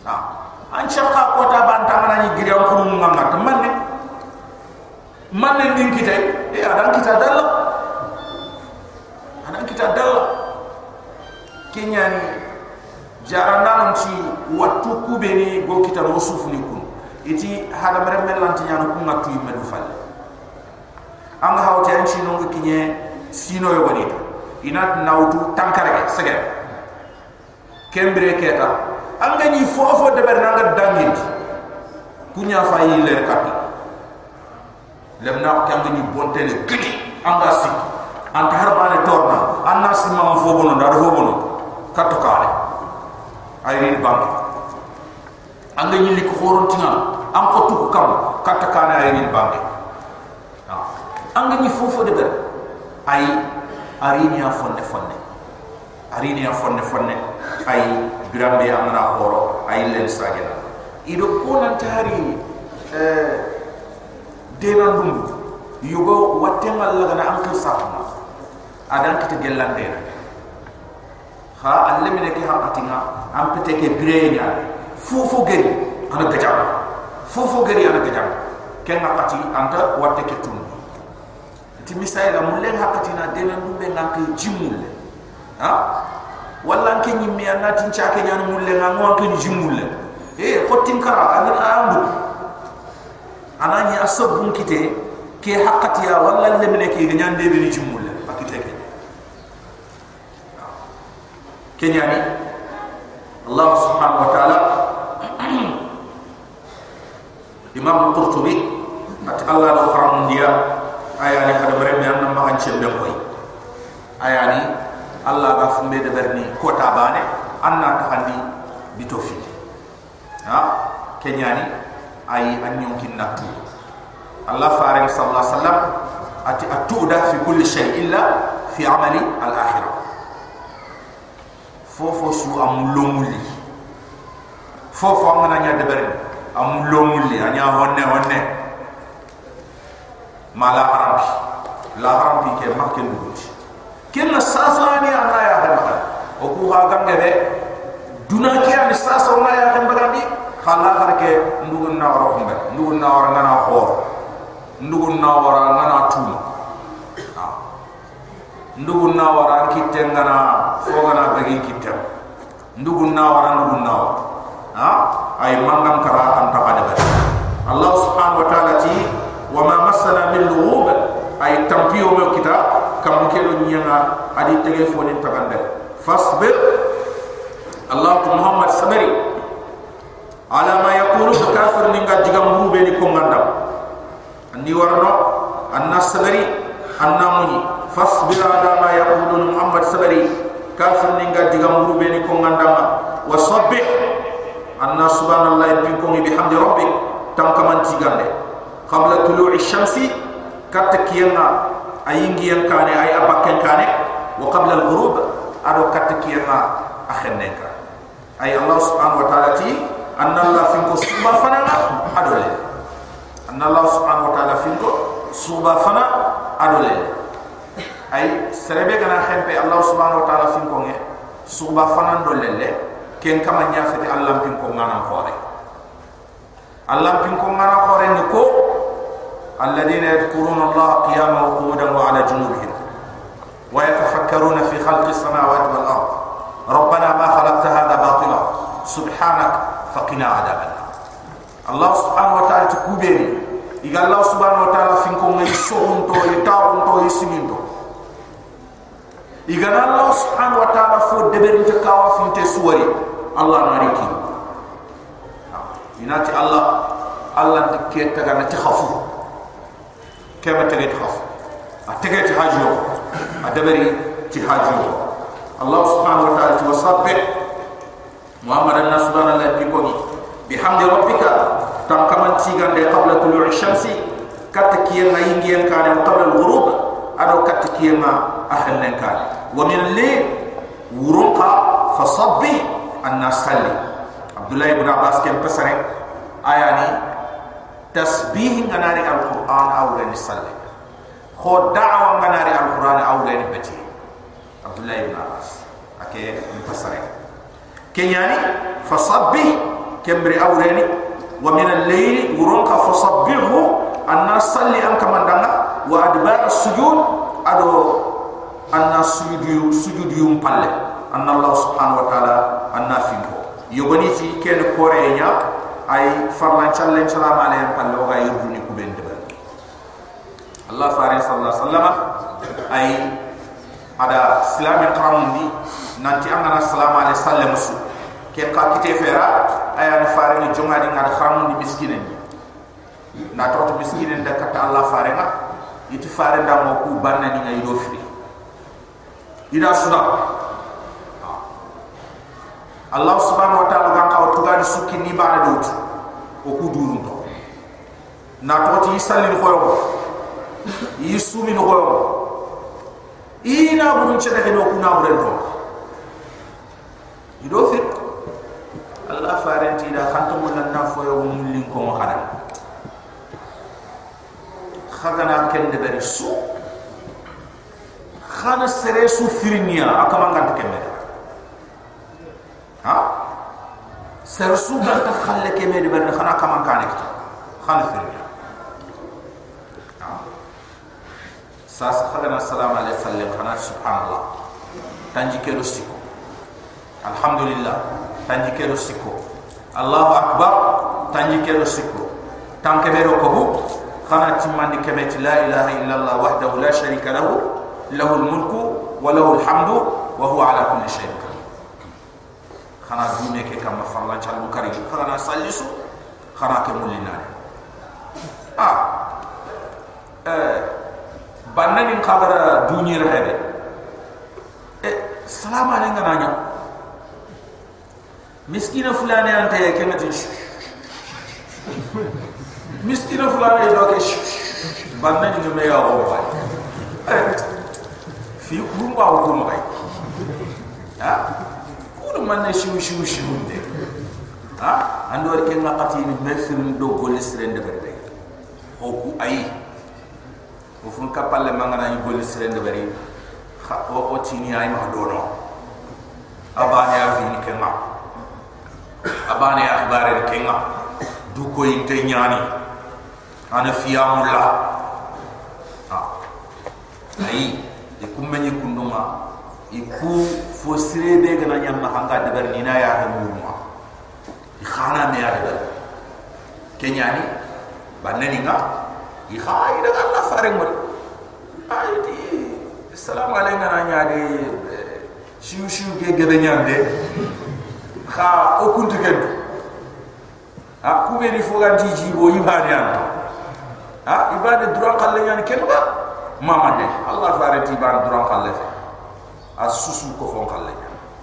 Ha an chaka ko ta ban ta mana ni giri am kurungu ngam ta manne. Manne din kitay e adan kita dalla. Adan kita dalla kenyani jaranda ci wattu kubeni go kita no sufu ni kun. Iti hada mere melanti nyano kun ngatu medu falle. Anga hawte an ci no kinye sino yo wani ina nautu tankare sege. Kembre keta. Anga ni fofo de ber nanga dangit. Kunya fa yi le kat lemna ko anga ni bontele gidi. Anga si anta harbane torna. Anna si ma fo bono dar fo bono katto kale ayri bank. Anga ni lik khoron tinga. Am ko tukku kam katto kale ayri bank anga ni fofo de ber ay arini ya fonne fonne. Arini ya fonne fonne. Ay birambe amna horo. Ay len sagena. Ido ko nan tari eh dena dum yugo watenga la gana an sahma. Adan kita gelande ha alle mine ke ha atinga. Am pete ke birenya fofo geri ana gajam fofo geri ana gajam ken ngakati anta watte ke tunu ti misayla mulle hakati na dena dumbe ngank jimul ha? Walla anke nyimme anati nchake nyana mulle nga ngwa ke jimulle e khotin kara ani ambu. Anani asabun kite ke haqqatiya walla lemne ke nyande be ni jimulle كن يعني الله سبحانه وتعالى إمام القرطبي أتقال الله أخرى من ديا. أياني قد مرمي أنم ما أنشم بمهي أياني الله غفم بيد برني كوتا باني. أنا تحني بتوفيد ها؟ كن يعني أي أن يمكن نتو الله فارغ صلى الله عليه وسلم أتو في كل شيء إلا في عمل الآخرة. Fofo su am lomuli fofo am na nya de bari am lomuli anya honne honne. Mala harambi la harambi ke makken duti ken sasani anna ya hamba o ku ha gange be duna ki an sasa na ya hamba gambi khala harke ndugun na wara humbe ndugun na wara ngana khor ndugun na wara ngana tuma ndugun na wara kitte ngana fogana bagi kitta ndugun na wara ndugun na ha? Ay mangam kara an ta allah subhanahu wa ta'ala ti wa ma masana min lughub ay tampiyo me kita kam ke do nyanga adi tege foni tagande fasbir. Allah muhammad sabari ala ma yaqulu kafir ninga digam rube ni ko ngandam andi warno anna sabari anna muni fasbir ala ma yaqulu muhammad sabari. Kafir ninga digam rube ni ko ngandama wa sabbih anna subhanallah bin ko bi hamdi rabbik. Tam kaman tigande qabla tulu'i shamsi katta kiyanga ayingi kane ay abakken kane wa qabla al-ghurub ado katta kiyanga akhenneka ay allah subhanahu wa ta'ala ti anna allah finko suba fanana adole anna allah subhanahu wa ta'ala finko suba fana adole ay serebe gana xempe allah subhanahu wa ta'ala fin ko nge suba fanan do lelle ken kama nya allah pin ko ngana khore. Allah pin ko ngana khore ni ko alladheena yadhkuruna allah qiyaman wa qu'udan wa 'ala junubihim. Wa yatafakkaruna fi khalqi samawati wal ard. ربنا ما خلقت هذا باطلا سبحانك فقنا عذاب الله سبحانه وتعالى تكوبين إذا الله سبحانه وتعالى فينكم يسوهن تو يتاهن تو يسمين igana Allah subhanahu wa ta'ala fo deber nte kawa finte suwari Allah nariki ha, inati Allah Allah nte ke taga na te khafu. Kema tege te khafu. Ha, a tege te hajiyo a deberi te hajiyo Allah subhanahu wa ta'ala te wasabbe Muhammad anna subhanahu wa ta'ala bihamdi rabbika tam kaman tigan de qabla tulu'i shamsi katta kiyama ingiyan kana qabla al-ghurub ado katta kiyama أخلن كان ومن الليل ورقا فصبح الناس صلي عبد الله بن عباس كان بسرين آياني تسبيح غناري القرآن أو غير صلى خو دعوة غناري القرآن أو غير بتي عبد الله بن عباس أكي مفسر كي يعني فصبه كمبري أو غير ومن الليل ورونك فصبه الناس صلي أنك من دعنا وأدبار السجود أدو anna sujudu sujudu yum palle. Anna allah subhanahu wa taala anna finko yobani ci ken kore nya ay farlan challen salam alayhi palle o ga yurduni ku ben debal allah fari sallallahu sallama ay ada islam qaram ni nanti angana salama ale sallam su. Ke ka kite fera ay an fari ni jonga di ngad qaram ni miskine ni. Na toto miskine da kata allah fari ma itu fari da mo ku banani ngay do ida suda Allah subhanahu wa ta'ala gan kaw tugadi sukki ni baana dot o ku durun to. Na to ti sallin khoyo. Yi sumi no khoyo. Ina burun chede he no ku na buren to. Ido fit Allah farenti da khanto mo nan na foyo mo lin ko mo khada khagana ken de beri su خان سريسو فرنيا أكما نغان تكمل ها؟ سرسو بانت خلق كمين بان خان أكما نغان تكمل خان فرنيا ساس خلنا السلام عليه وسلم خان سبحان الله تنجي كيرو سيكو. الحمد لله تنجي كيرو سيكو. الله أكبر. تنجي كيرو سيكو. تنكبيرو كبو خانا تمان كمية لا إله إلا الله وحده لا شريك له. Lahu almulku wa lahu alhamdu wa huwa ala kulli shay'in qadir khana dune ke kam farla chalu kari khana salisu khana ke mulina ah eh banani khabara duniyar hebe eh salama ne ngana nya miskina fulani ante ya kemati miskina fulani do ke banani ne me ya o fi kumba o kuma kai ha? Kudu manne shiu shiu shiu de ha ando ke ngakati ni mefirin do golisrende berde hoku ayi o fun kapalle mangana ni golisrende berde o o tini ay ma do no abane ya fi ni kenga. Abane ya akhbare ni kenga. Du ko inte nyani ana fiya mulla. Ha. Ay e kumenyi kunduma e ku fo sirebe gana nyamma hanga de ber ni na ya ha murma i khana me ya de kenyani banani nga i khay da Allah fare ngol ay di assalamu alaykum na nyaade shiu shiu ke gebe nyande. Kha o kuntu gen ha ku be ni fo jibo ibade anta ha ibade dura kalle nyani ken ba mama de allah fare ti ban dura kalle fe asusu ko fon kalle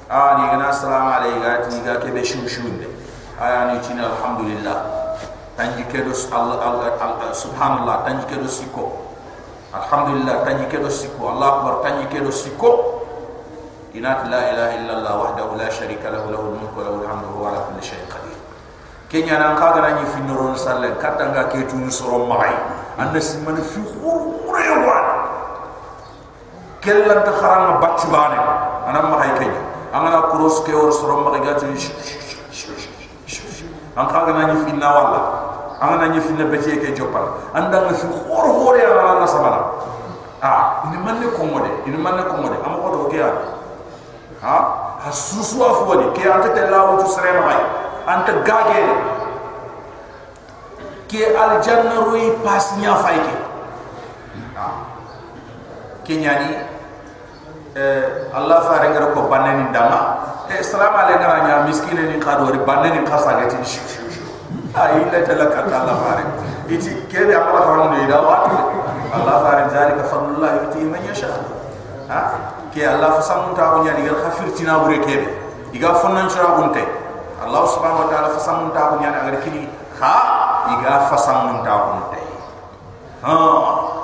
ah ni gana assalamu alaykum ti ga ke be shiu shiu de aya ni tina alhamdulillah tanji kedo allah allah subhanallah tanji kedo siko alhamdulillah tanyi kedo sikko allah akbar tanyi kedo sikko inat la ilaha illa allah wahdahu la sharika lahu lahu mulku wa lahu alhamdu wa ala kulli shay'in qadir kenya nan kaga nan fi noron salle katanga ke tunu soro mai anda simman fi khurure kellan ta kharanga batti bane. Anam ma hay kenya angana cross ke or soro mai gati an kaga nan fi na wala angana ni fi na ke jopal. Anda nga fi khor khor ya na sabala ah ini manne ko ngode ini manne ko ngode am ko do ke ya? Ha? Hasusu afwadi ke anta te tu sere ma hay anta gage ke al janna ruyi pas nya fay ke ha ke nyani eh allah fa rengar ko banani dama. Eh salam alaykum nya miskine ni khadori banani khasa gati shi shi ay illa talaka Allah fare iti kebe amara haram ni da watu Allah fare zalika fadlullah yuti man yasha ha? Ke Allah fa samun ta wonya digal khafir tina bure kebe diga fonnan chura gunte Allah subhanahu wa ta'ala fa samun ta wonya agar kini. Ha? Diga fa samun ta gunte ha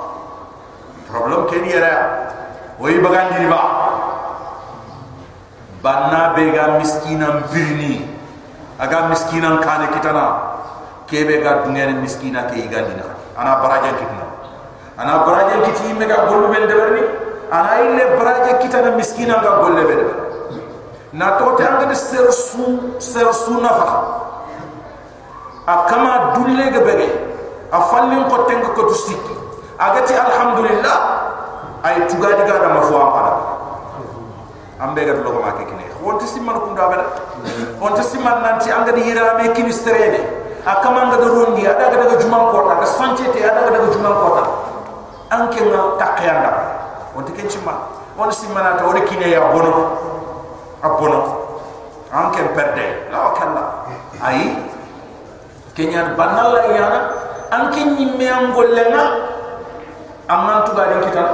problem ke ni era oi bagan diri ba banna bega miskinan birni. Aga miskinan kane kitana kebe ga dunia ni miskina ke igandi na. Ana baraja kitna ana baraja kiti me ga gollu ben deberni ana ille baraja kita na miskina ga golle be deber na to tanga de ser su ser su nafa akama dulle ga bege. A fallin ko tenga ko tusiki agati alhamdulillah. Ay tugadi ga da mafu ampada ambe ga logo ma ke kine wonti simman ko ndabada wonti simman nanti angadi hirame kini strede akama nga da rondi ada ga daga juman kota? Ga sancete ada ga daga juman kota? Anke nga takyanda wonti ken chima won simana ta wori kine ya bono abono. Anke perde. La kala ai kenya banalla yana anke nyimme angollenga amman tuga din kita.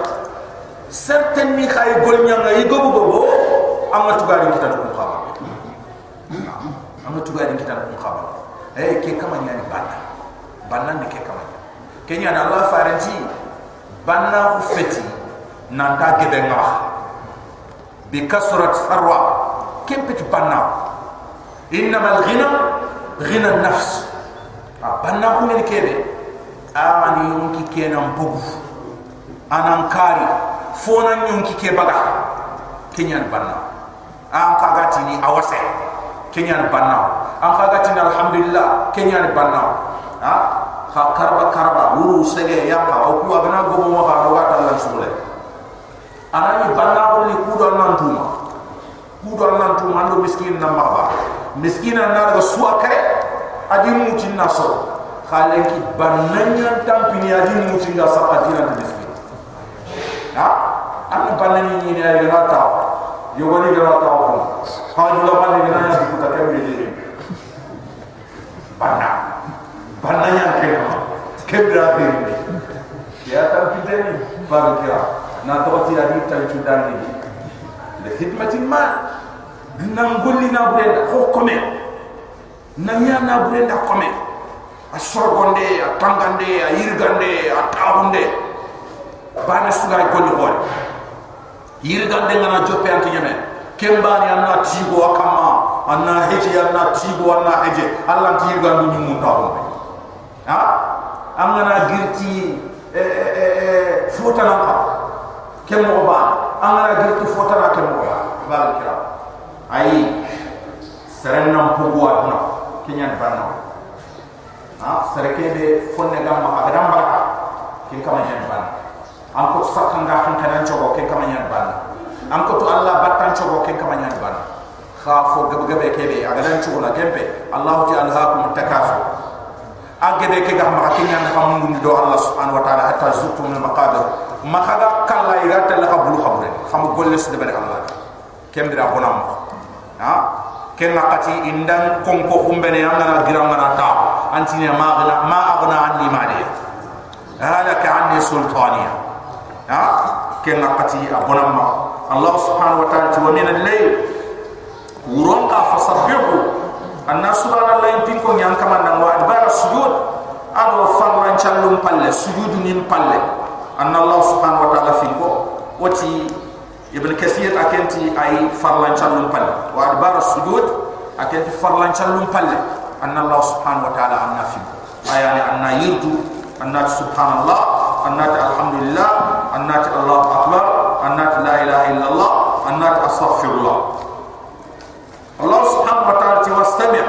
Certain ni khay golnya nga yigobu gobo amma tuga din kita ko khaba amma tuga din kita ko khaba eh ke kama nyani banna. Banna ni ke kama kenya na Allah faranti banna ku feti. Nan ta gebe ngah bi kasrat sarwa. Kem peti banna. Innama al-ghina ghina an-nafs a banna ku men kebe. Amani yonki kenan bugu anan kari fonan yonki ke baga. Kenya banna. An kagati ni awase. Kenya banna. An kagati ni alhamdulillah. Kenya banna. Ha? Ha karba karba. Wuru sege yamba o ku abana go mo ha wa ta lan sule anani banna ko ni ku do nan tu mando miskin na maba miskin na daga suwa kare adi mutin na so. Khalen ki bananya tampini adi mutin ga sa adi na miskin ha? An banani ni na ta yo woni ga ta ko ha ju la bani na ya ku ta ke mi ni banna bananya ke ko ke bra be ya tampini ba kira. Na to ti adi tan chu dan ni. Le khidmatin ma nan golli na bude ko kome nan ya na bude da kome a sorgonde a tangande a yirgande a tahunde bana suga golli hore yirgande ngana joppe anti nyame kembani anna tigo akama anna heje anna tigo anna heje. Allah ti yirgandu ni mun tahunde ha? Angana girti e e e fota na kemmo ba angana girti fota na kemmo ba ba kira. Ayi serenna pugu adna kinyan banna ha? Sereke be fonne agam baraka kin kama nyan banna am ko sakanga han kanan chogo kin kama nyan banna am ko to allah battan chogo kin kama nyan banna khafo gab gabe kebe agadan chogo na gembe allah ta alhaakum takafu agede ke gamma kinyan hamundu do allah subhanahu wa ta'ala hatta zurtum al maqabir makhaga kala igata la qablu khabre kham golle de allah kembira bonam ha ken nakati indan konko kumbene angana girangana ta antini ma agna ma agna anni mali halaka anni sultaniya ha? Ken nakati abonam allah subhanahu wa ta'ala wa min al-layl uronka fasabbihu. Anna subhanallahi pinko nyam kamanda wa adbara sujud. Ado farwan challum palle sujudu nin palle. Anna allah subhanahu wa ta'ala finko wati ibn kasir akenti ay farlan challum palle. Wa adbara sujud akenti farlan challum palle. Anna allah subhanahu wa ta'ala anna finko ayani anna yirdu anna subhanallah anna alhamdulillah anna allah akbar anna la ilaha illallah anna astaghfirullah. Allah subhanahu wa ta'ala wastami'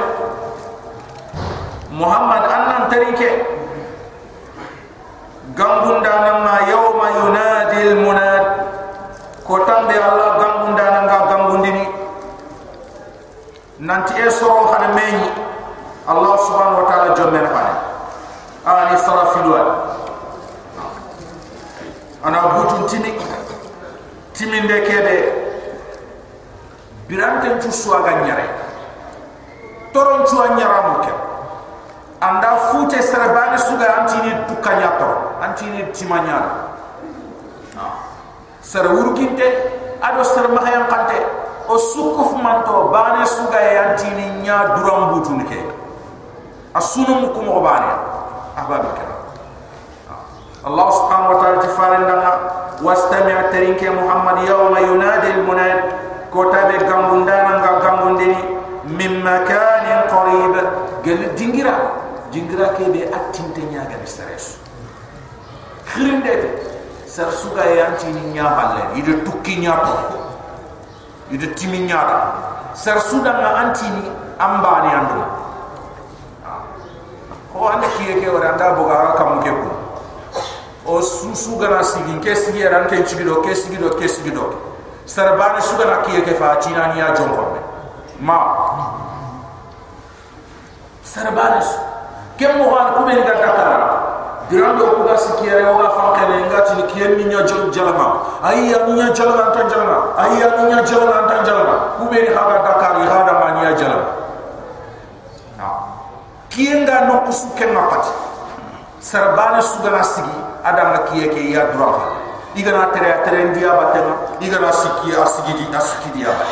Muhammad annan tarike gambunda nama yawma yunadi al munad. Ko tambe Allah gambunda nanga gambundini nanti esoro khana meñi Allah subhanahu wa ta'ala jommen khane ani sarafilwa ana butun timi timinde kebe birante tu suaga nyare. Toron tu anyara muke. Anda fute serebane suga antini tukanya to antini timanya sere urkinte ado sere mahayam kante. O sukuf manto bane suga ya antini nya butun ke asunu mukum ko bane. Ahbabi kira Allah subhanahu wa ta'ala tifarindanga wastami' tarinke Muhammad yawma yunadi al-munad kota be gambundana nga gambundini min makanin qarib gel dingira dingira ke be attinte nyaga bi stress khirinde te sar suga yanti ni nya balle ide tukki nya to ide timi nya sar suda nga anti ni ambani andu ko ande kiye ke wara anda boga kam ke ko o susu gana sigin ke sigi ran ke chigido ke sigido ke sigido sarbane suga na kiye ke fa? China ni ya jonko ma sarbane ke mo han ko ben ga dakar dirando ko ga sikiere o ga fa kene ngati ni kiye ni nya jon jalama ay ya ni nya jalama tan jalama ay ya ni nya jalama tan jalama ko ben ha ga dakar ya da ma ni ya jalama kiye nga no ko su ken ngapati sarbane suga sigi adam na kiye ke ya duraka igana tere tere ndia batema igana siki asigi di asiki dia ba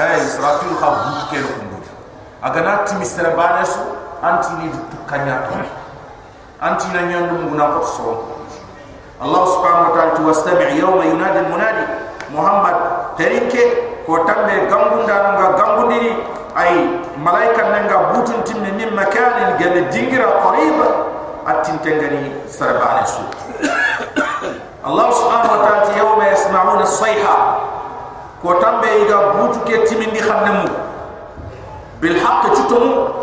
eh israfil khabut ke ro kundu agana timi serbane su anti ni du to anti na nyandu nguna ko so allah subhanahu wa ta'ala wastami' yawma yunadi munadi muhammad terinke ko tambe gambunda nga gambundini ay malaika nga butun timne min makanin gele dingira qariba atintengani serbane su Allah subhanahu wa ta'ala yawma yasma'una as-sayha ko tambe iga butu ke timindi khannemu bil haqq tutumu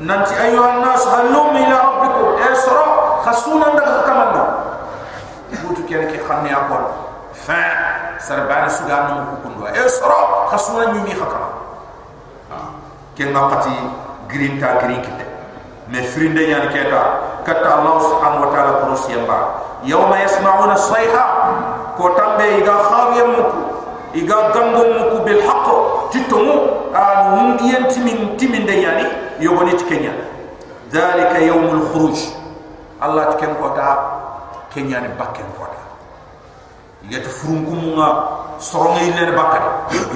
nanti ayyuha an-nas halum ila rabbikum asra khasuna ndak kamanda butu ke ke khanni akon fa sarbana suga no ku kundo e soro khasuna nyumi khakara ken ngakati me frinde yan keta. Kata allah subhanahu wa taala koros yamba yawma yasma'una as-sayha. Ko tambe iga khawiya muku. Iga gango muku bil haqq. Titomu an yen timin timin de yani yogoni tikenya dhalika yawmul khuruj. Allah tiken kota kenya ne bakken kota. Yete furunkumunga soronga ille ne bakkade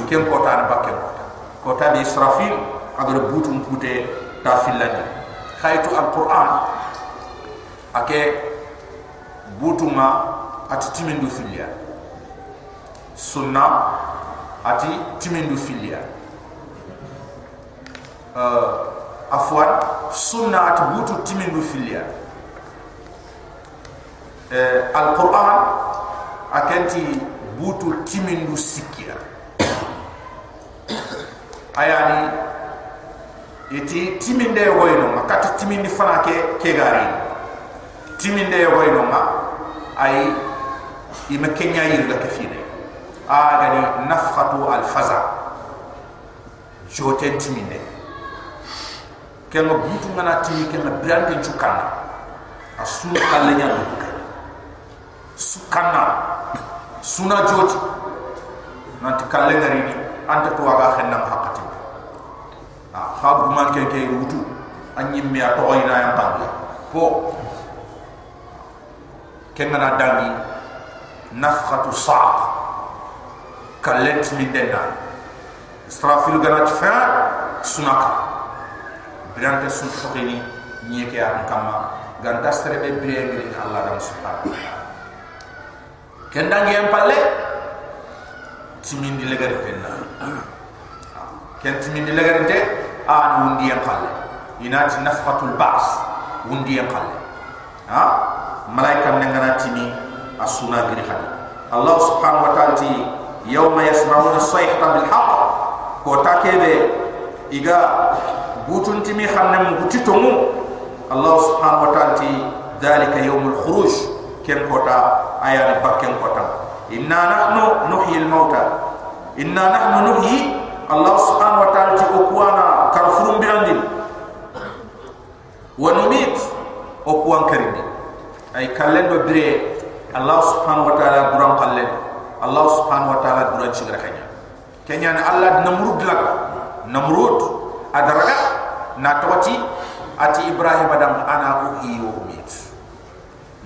ken kota ne bakken kota. Kota be israfil agar butum pute ta filandi khaytu alquran. Ake butuma ati timindu filia. Sunna ati timindu filia. Uh, afwan sunna ati butu timindu filia. Uh, alquran akenti butu timindu sikia. Ayani iti timinde yogoyno ma kat timindi fana ke ke gari. Timinde yogoyno ma ay ima kenya yirga ke fine. A gani nafkhatu al faza jote timinde. Kenga butu ngana timi kenga brande chukana asuna kalenya do sukana. Suna joti. Nanti kallenga rini anta to aga khenna hakati khabu man ke ke rutu anyi mi ato ina yang tangi po kengana dangi nafkhatu sa'q kallet min denna israfil ganat fa sunaka. Brante sun tokini nyeke an kama ganta strebe brengri allah dam subhanahu wa ta'ala. Kendangi en palle timindi legar penna ken timindi legar te an wundi yang khalle inati nafqatul ba's wundi yang khalle ha? Malaika ngana timi asuna giri khadi allah subhanahu wa ta'ala ti yawma yasma'una as-sayhata bil haqq ko takebe iga butun timi khanne mu butitomu allah subhanahu wa ta'ala ti dhalika yawmul khuruj. Ken kota ayani bakken kota. Inna nahnu nuhyi al-mauta inna nahnu nuhyi Allah subhanahu wa ta'ala ti okuana karfurum birandin wa numit okuan karindi ay kallen do bire Allah subhanahu wa ta'ala duran kallen. Allah subhanahu wa ta'ala duran chigra kanya kenya na Allah namrud laga namrud adaraga na tawati ati ibrahim adam ana uhi wa umit.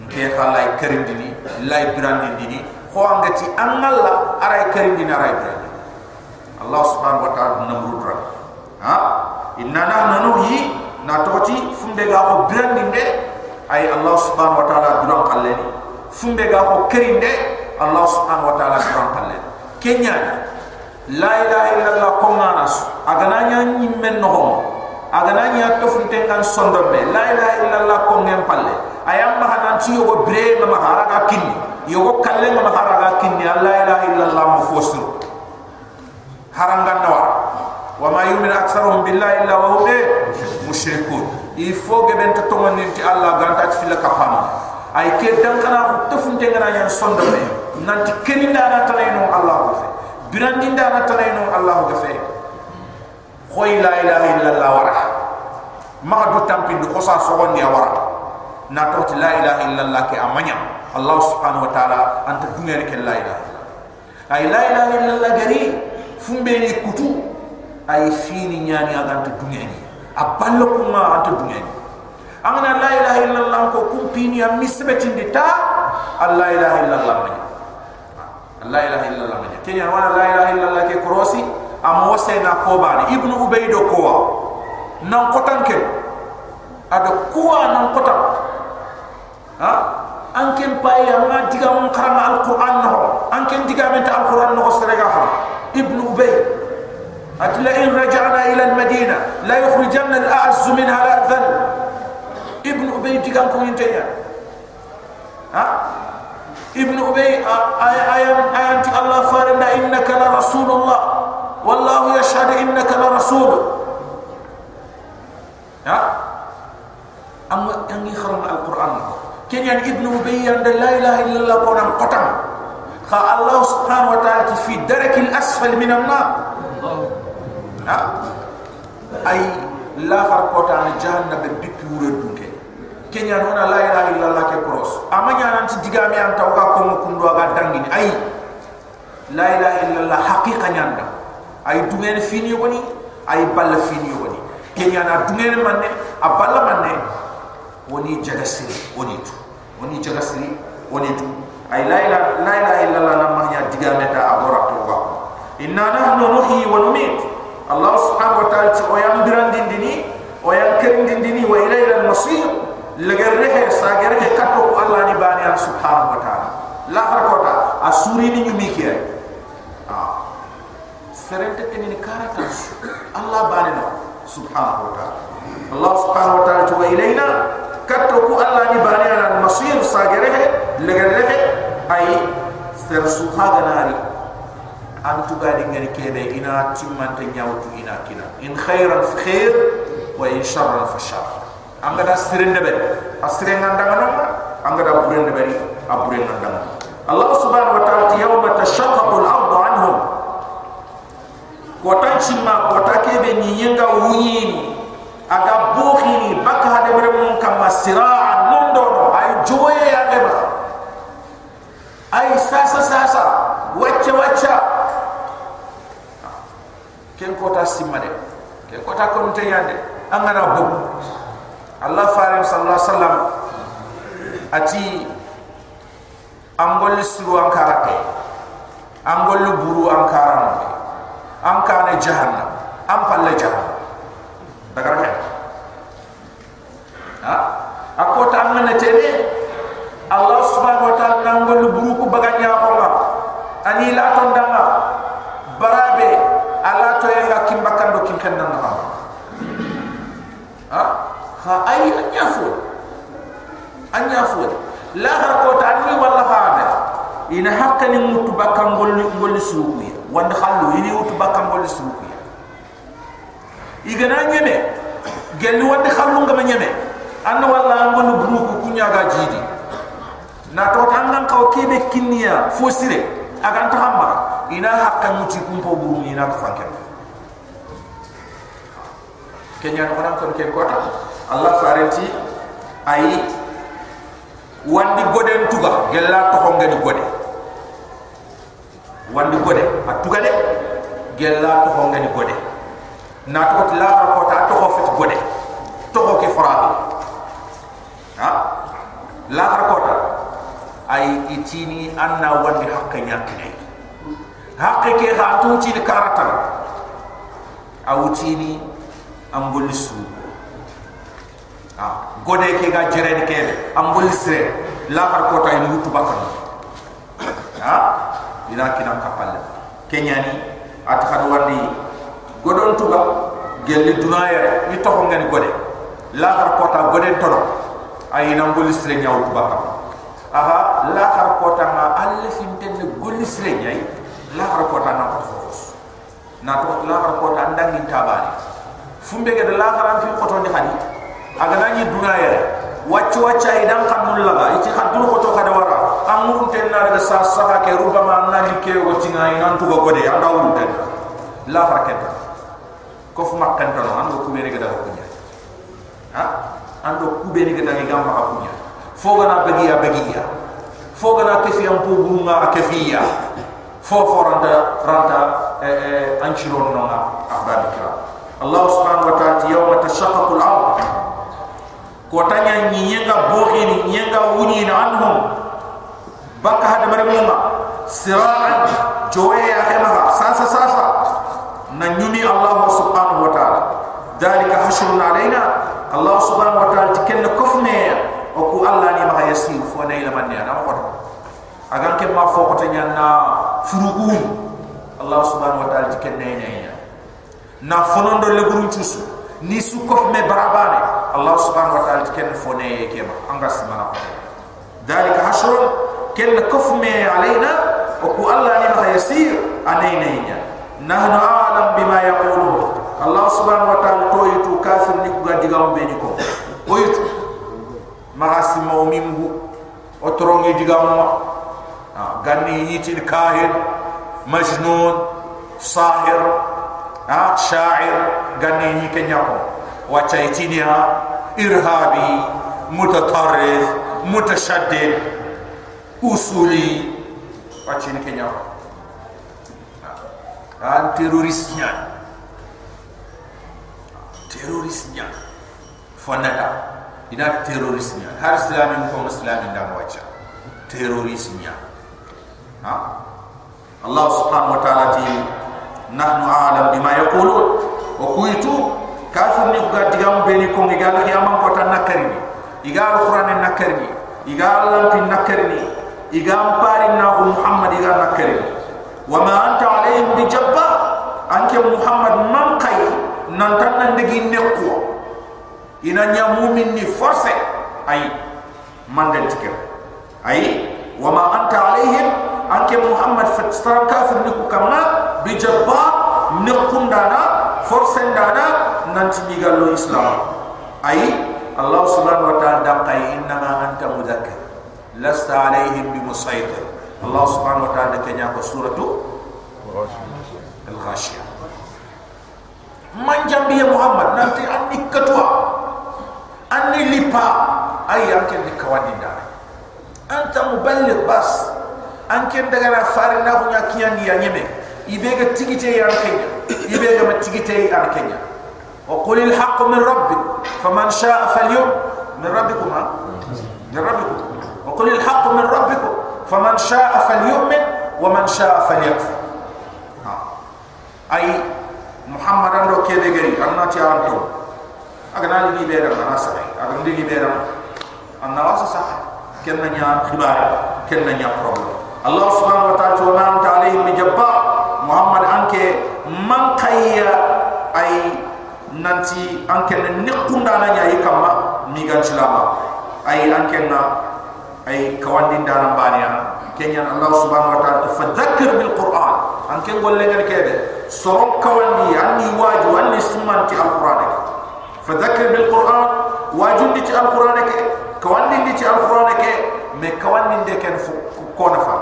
Nke khalay karindini lay birandini ko angati angalla aray karindini aray birandini Allah subhanahu wa ta'ala namrud ra ha? Inna nahnu nuhi na toti funde ga ko brandinde ay Allah subhanahu wa ta'ala duran kalleni funde ga ko kerinde Allah subhanahu wa ta'ala duran kalleni kenya la ilaha illallah ko manas agana nya nyimmen no agana nya to funte kan la ilaha illallah ko ngem palle ayam ma hanan ci yogo bre ma haraga kinni yogo kalle ma haraga kinni la ilaha illallah mo fosru harangan nawa wa ma yumin aktharuhum billahi illa wa hum mushrikun il faut que ben to ngani ti allah ganta ti fil kapam ay ke dan kana to funte ngana yan sondo be nanti keninda na talayno allah ko fe. Birandinda na talayno allah ko fe. Khoy la ilaha illa allah wara ma do tampi do khosa sogon ya wara na to ti la ilaha illa allah ke amanya. Allah subhanahu wa taala anta dungere ke la ilaha ay la ilaha illa allah gari fumbeni kutu ay fini nyani aganta dungeni aballo kuma anta dungeni angana la ilaha illallah ko kumpini am misbetindi ta alla ilaha illallah manya. La ilaha illallah manya. Kenya wana la ilaha illallah ke korosi am wasena ko bani ibnu ubaydo ko nan kotanke ada kuwa nan kotan ha? Anken paye amma diga mun karama alquran no anken diga men ta alquran no serega ha ابن أبي. إن رجعنا إلى المدينة. لا يخرجن الأعز منها الأذل ابن أبي تقام كون ينتهي ها؟ ابن أبي آيان الله فارنا إنك لرسول الله. والله يشهد إنك لرسول. ها؟ أما أني خرم القرآن. كان يعني ابن أبي لا إله إلا الله قرآن قطم خا الله سبحانه وتعالى في الدرك الأسفل من النار. ها؟ أي لا فرق عن جهنم بيبور دوك كنيا نونا لا إله إلا الله كروس أما نيانا أنت دعامي أنت وقا كم كندوا غدانين أي لا إله إلا الله حقيقة نيانا أي دوين فيني وني أي بال فيني وني. كنيا نا دوين مني أبال مني. وني جلسري وني تو. وني جلسري وني تو. Ay la ilaha la ilaha illallah na manya digami ta abora to wa inna nahnu nuhyi wa numit allah subhanahu wa ta'ala o yam dirandindini o yam kerindindini wa ilayna al-masir. Legerrehe sagerrehe katto ko allah ni bani an subhanahu wa ta'ala. La harakota asuri ni nyumi kiya ah. Serente tenini karata allah bani no subhanahu wa ta'ala. Allah subhanahu wa ta'ala wa ilayna katto ko allah ni bani an masir sagerrehe legerrehe ay ser su haganari an tugadi ngani kebe ina timmante nyawtu ina kina. In khairan fa khair wa in sharran fa sharr anga da sirin de ber asirin ngandanga nama anga da buren de beri aburen ngandanga Allah subhanahu wa ta'ala yawma tashaqqaqu al-ardu anhum. Kota chima kota kebe ni. yenga aga bukhini baka hade ber mun kama sira'an mundono. Ay joye ya deba ay sasa sasa wacce wacca ken kota simma de ken kota kon teyande anga na bu Allah farim sallallahu alaihi wasallam ati angol suru ankara ke? Angol buru ankara no ankane jahannam. Am palle jahannam daga ke ha akota amna tene Allah subhanahu wa ta'ala angol buru ku baganya holla ani la ton dama barabe ala to yenga kimbakando kinkenna no ha? Ha ay anya fo la har ko ta ni wala ha ina hakka ni mutu bakam gol gol suuku ya. Wand khallu ini mutu bakam gol suuku ya igana nyeme. Gel wand khallu ngama nyeme. An wala ngol bruku kunya ga jidi. Na to tangan kaw kebe kinniya fo sire aga ta hamma. Ina hakka muti kumpo buru ina ka fakir kenya no ko ko kota. Allah farenti ay wandi goden tuga gella to honga ni gode. Wandi gode. Atuga de. Gella to honga ni gode na to la ko ta to ho fit gode to ho ke fara ha? La ko ta ay itini anna wandi hakka nyakne hakke ke ha tuti ni karata awutini ambul suuko ah gode ke ga jere ke am bolisre la ko tay mutu bakkan ha? Ina kina kapal. Kenyani at khadu wandi godon tuga gelli dunaya ni to ngani gode. La har ko ta gode toro ay na bolisre nyaw bakkan aha la har ko ta ma alle finten golisre nyai la har ko ta na ko fos na to la har ko ta ndangi tabani fumbe ga la har am fi ko to ni khadi aga nani dunaya wacce wacce idan kanul laga iti khadul ko to kada wara. Amuru ten na daga sa sa ke rubama na like wati na ina tu go gode anda wu ten la farket ko fu makkan tan ando ku bene gada ko nya ha? Ando ku bene gada ga ma ko nya fo gana bagi ya bagi ya. Fo gana ke fi am pu bunga ke fi ya. Fo fo ranta ranta eh eh anchiron no na abadikra Allah subhanahu wa ta'ala yawma tashaqqaqu al-ardh ko tanya nyenga bohini nyenga wuni na anhum. Baka hada marmuma siraan joye ya sasa sasa na nyumi Allah subhanahu wa ta'ala. Dalika hashrun alaina. Allah subhanahu wa ta'ala tikenna kofme o ku Allah ni ma yasir fo na ila man ya na ko agan ke ma fo ko tanya na furugun Allah subhanahu ta'ala tikenna ina na fonondo le ni su kofme barabane. Allah subhanahu wa ta'ala ken fone kema anga simana ko dalika hashr ken kufme alaina. Wa ku Allah ni ma yasir alaina inya nahnu a'lam bima yaqulu Allah subhanahu wa ta'ala to yitu kafir ni ga digam be ni ko o yitu ma asimo mimbu o torongi digam ma ganni yitil kahin majnun sahir ha sha'ir ganni ni kenya ko wacha itinia irhabi mutatarrif mutashaddid usuli. Wacha ni kenya ko an terrorist nya terrorist nya fonada ina terrorist nya har islamin ko islamin da wacha terrorist nya ha? Allah subhanahu wa ta'ala ti nahnu a'lam bima yaqulun. Wa kuitu kafir ni ga digam beni ko ngi gal yamam ko tan nakarini igal qur'an nakarini igal lampi nakarini igam pari na muhammad igal nakarini wa ma anta alayhim bi jabbar anke muhammad man kay nan tan nan digi nekko ina nya mu'min ni force ay man den tikem ay wa ma anta alayhim anke muhammad fatra kafir ni ku kamna bi jabba nekum dana forsen dana nanti digallo islam. Ay allah subhanahu wa ta'ala dam kay inna anta mudhakkir lasta alayhim bi musaytir allah subhanahu wa ta'ala kenya ko suratu al ghashiya man jambi ya muhammad nanti anni katwa anni lipa. Ay anke ni kawandi dana anta muballigh bas. Anken daga na fari na hunya kiyandi ya nyeme ibega tigite ya kenya. Ibega ma tigite ya kenya. Wa qul al haqq min rabbik faman sha'a falyum. Min rabbikum ha? Min rabbikum. Wa qul al haqq min rabbikum faman sha'a falyu'min wa man sha'a falyakfur ay muhammad ando kede gari annati anto aga na ligi bera na sa aga ligi bera anna wasa sa kenna nya khibar kenna nya problem Allah subhanahu wa ta'ala wa ma anta alayhim bi jabbar Muhammad anke man kayya ay nanti anke ne nekunda na nya ikamba mi gan silama ay anke na ay kawandi ndana baniya kenya Allah subhanahu wa ta'ala fadhakkir bil qur'an. Anke golle ngal kebe soron kawandi anni waju anni sumanti al qur'an fadhakkir bil qur'an wajundi ti al qur'an ke? Kawandi ti al qur'an ke? Me kawandi de ken fu ko nafa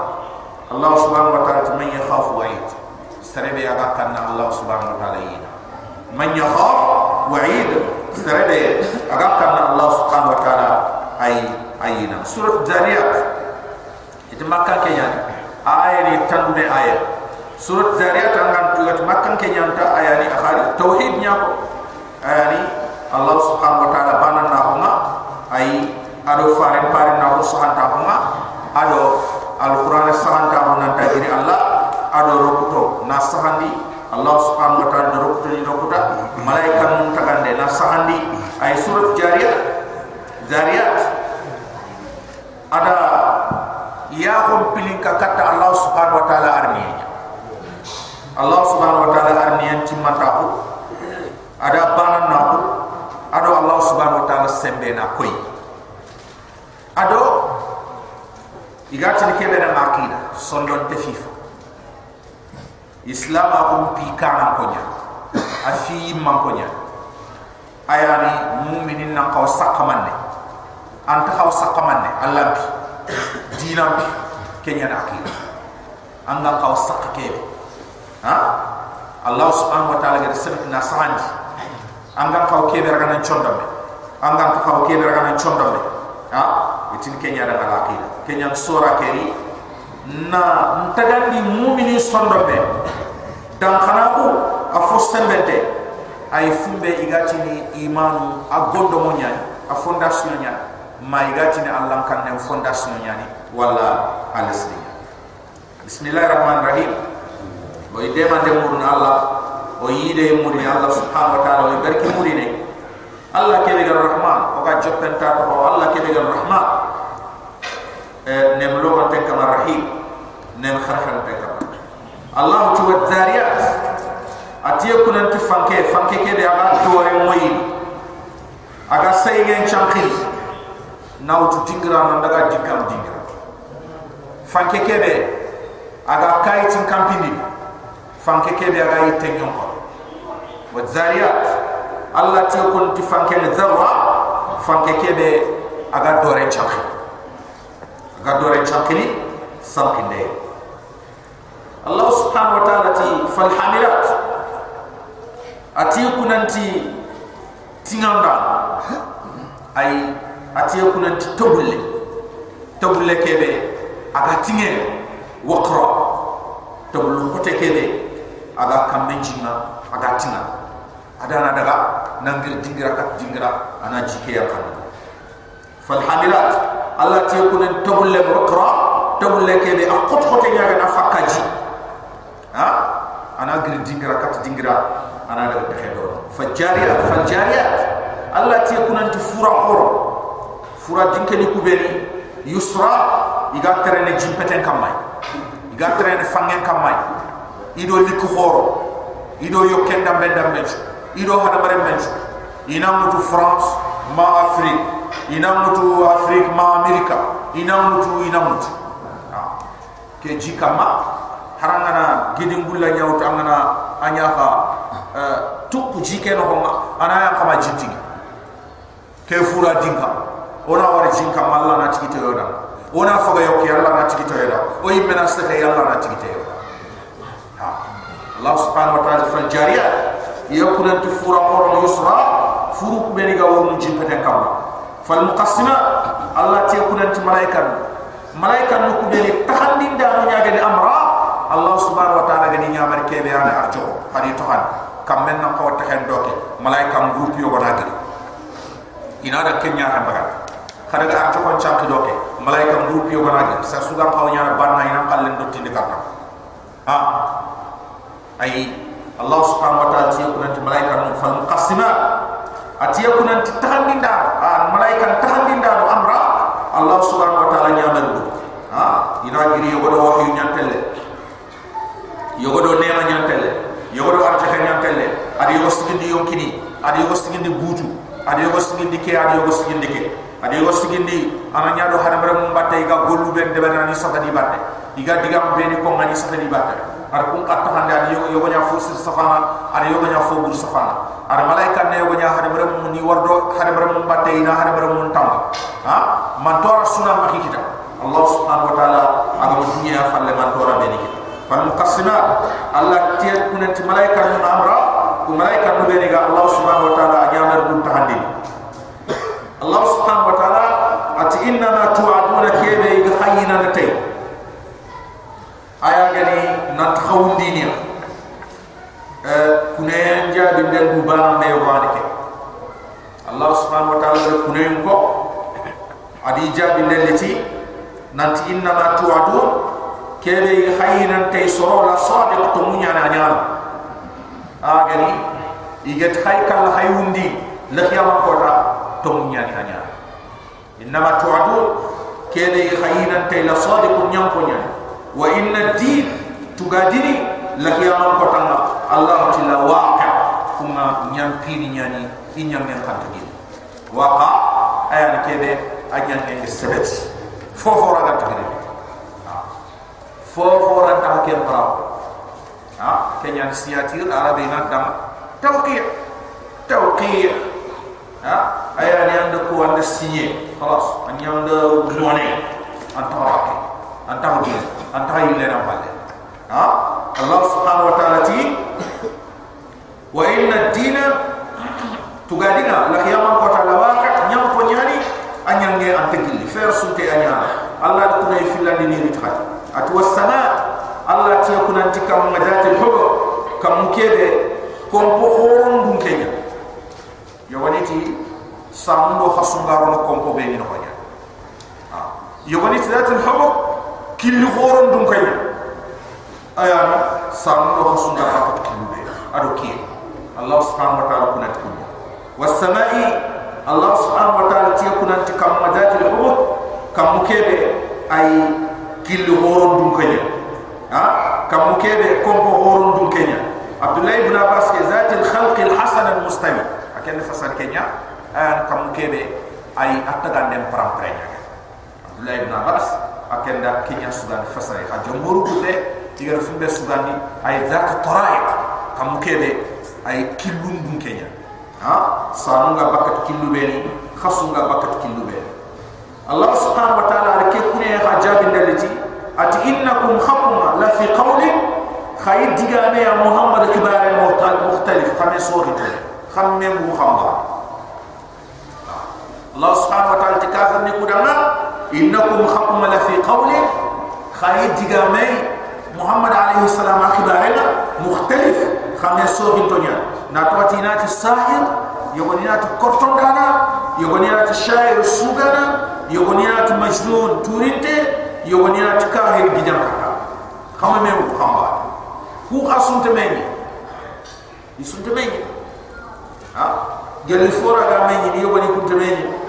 Allah subhanahu wa ta'ala man yakhaf wa'id. Sarebe aga kanna Allah subhanahu wa ta'ala yina man yakhaf wa'id sarebe aga kanna Allah subhanahu wa ta'ala ay ayina surat zariyat. Itu makka kenya aya ni tanbe aya surat zariyat angan tugat makka kenya ta aya ni akhari tauhid nya ko aya ni Allah subhanahu wa ta'ala banana huma ay ado faren paren na ko sahanta huma ado Al-Quran sahanta honan tajiri Allah. Ado rokuto na sahandi Allah subhanahu wa ta'ala rokuto ni rokuta malaikat muntagande na sahandi ay surat jariyat zariyat ada ya hum pilin ka kata Allah subhanahu wa ta'ala arniya Allah subhanahu wa ta'ala arniya timatahu ada banan nahu ado Allah subhanahu wa ta'ala sembe na koi ado igati ni kebe na makida sondon te fifa. Islam akum pi kana konya afi man konya ayani mu'minin nan kaw sakamanne anta kaw sakamanne allah bi dinam bi kenya na akida anga kaw sakake ha? Allah subhanahu wa ta'ala gade sabit na sahandi anga kaw kebe raga nan chondombe anga kaw kebe raga nan chondombe ha? Itin kenya da akida kenya sura keri. Na ntagandi mu'mini sondombe dan kana ko afo sembente ay fumbe igati ni imanu agondo mo nyani a fondation nyani ma igati ni allah kan ne fondation nyani wala alisni bismillahir rahmanir rahim o ide man de murun allah o yide muri allah subhanahu wa ta'ala o barki muri ne allah kebe gar rahman o ga joppenta to allah kebe gar rahman nem logo te kama rahim? Nem kharhan te kama allah tu wa zariyat atiye kunan ti fanke fanke ke de aga tore moyi aga saygen chankil naw tu tingra nan daga dikam dingra. Fanke ke be aga kaitin kampini. Fanke ke be aga yite nyonko wa zariyat allah ti kun ti fanke ne zarwa fanke ke be aga dore chankil aga dore chankili sankinde Allah subhanahu wa ta'ala ti fal hamilat. Ati kunanti tinganda ay ati kunanti tobulle tobulle kebe aga tinge waqra tobullu kote kebe aga kamenjinga aga tinga. Adana daga nangir dingira kat dingira ana jike ya kan fal hamilat Allah ti kunan tobulle waqra tobulle kebe a khot khote nyaga na fakaji. Ha? Ana gir dingira kat dingira ana daga fajariyat fajariyat Allah ti kunan ti fura horo fura dinkeli kubeni yusra iga terene jimpeten kamay iga terene fangen kamay ido likku horo. Ido yokenda bendam bench ido hada bare bench ina mutu france ma afrique. Ina mutu afrique ma america ina mutu ina mutu ke jikama harangana gidingulla nyawta angana anyaka uh, tukku jike no honga ana ya kama jintingi ke fura dinka ona wari jinka malla na tikite yoda. Ona foga yoki alla na tikite yoda. O yimena sete alla na tikite yoda. Ha. Allah subhanahu wa ta'ala fal jariya. Yakuna tufura qura yusra furu kubeni ga wonu jimpete kamma. Fal muqassima allah ti yakuna ti malaikan. Malaikan no kubeni tahandin da no nyaga amra allah subhanahu wa ta'ala gani nyamar kebe ana arjo. Hadi to han kam men na ko tahen doke. Malaikan groupe yo gona gari ina da kenya ha kada ga arjo kon cham doke malaikan groupe yo gona gari sa suga ko nyana banna ina kallen do tindi katta ha? Ay allah subhanahu wa ta'ala ti kunanti malaikan no fal muqassima. Ati kunanti tahandin da ah malaikan tahandin da amra. Allah subhanahu wa ta'ala nyamar do ha? Ina giri yo do wahyu nyantelle yogodo nema nyantelle yogodo arjaka nyantelle adi yogo sigindi yonkini adi yogo sigindi butu adi yogo sigindi ke adi yogo sigindi ke adi go sigindi ana nyado hanamara mum batte ga gollu ben de ben ani sagadi batte diga diga beni ko ngani sagadi batte ar kun katta handa adi yo go nya fu sir safana ar yo go nya fu bur safana ar malaika ne yo go nya hanamara mum ni wardo hanamara mum batte ina hanamara mum tamba ha? Man tora sunan ma kita. Allah subhanahu wa taala aga mo dunya falle man tora beni kita. Fal muqassima allah tiya kunet malaika mun amra ko malaika nu be ni ga allah subhanahu wa taala nyamar gur tahandi الله سبحانه وتعالى أت إنما توعدون كيبه يغحينا نتي آيا غني نتخون دينيا أه كنين جا بندن ببارا ميوانك الله سبحانه وتعالى كنين كو أدي جا بندن لتي نت إنما توعدون كيبه يغحينا نتي سرولا صادق تمونيا نعنيا آيا غني يغت خيكا لخيون دين لخيامة كوتا to munya ni anya inma tu'adu kebe khayina tay la sadiq nyam ko nya wa inna din tugadini la khiyama kota na allah tilla waqa kuma nyam pini nyani inyam men khantini waqa ayan kebe ajan en sebet fofo raga tagire fofo ran ta kem pra ha. Kenya siatir arabe nak dam tawqi tawqi ha aya ni anda ko ande signé anda ani ande antara anta hakki anta hakki anta yilé na balé ha? Allah subhanahu wa ta'ala ti wa inna ad-dina tugadina la khiyama ko ta'ala wa ka nyam ko nyani anyange ante gilli faire sunte anya allah ko ne filla dini ni tra atwa sama allah ti kunanti nanti kam ngadati kamu kam kebe orang po horon dun kenya yawani samundo khasungaro no kompo be ni hoya ya waniti zati lhubo killi horon dun kenya ayana samundo khasungaro ko killu be ado kiye Allah subhanahu wa ta'ala kuna tikunya wasamai Allah subhanahu wa ta'ala tiya kuna tika mngajati lhubo kam mkebe ay killi horon dun kenya ha kam mukebe kompo horon dun kenya abdullah ibn abbas ke zat al khalq al hasan al mustawi aken fasal kenya an kam mukebe ay attaga dem pram prenya abdullah ibn abbas aken da kenya sudan fasal ha jumhur kute tigar fumbe sudan ni ay zat taraik kam mukebe ay killum dun kenya ha? Sanunga bakat killu beni khasunga bakat killu beni Allah subhanahu wa ta'ala arke kune ya hajabin daliti ati innakum khakuma la fi qawli khayid digame ya muhammad kibare mukhtalif. Khame sori khamme mu khamba Allah subhanahu wa ta'ala tikafir ni kudama innakum khakuma la fi qawli khayid digame muhammad alayhi salam kibare mukhtalif khame sori tonya na tuatinati sahir yogoninati kortondana yogoninati shair sugana yogoninati majnun turinte yogoninati kahir gijam kata kama me ko khamba ku khasunte meñi isunte meñi ha gel fora ga meñi ni yogoni kunte meñi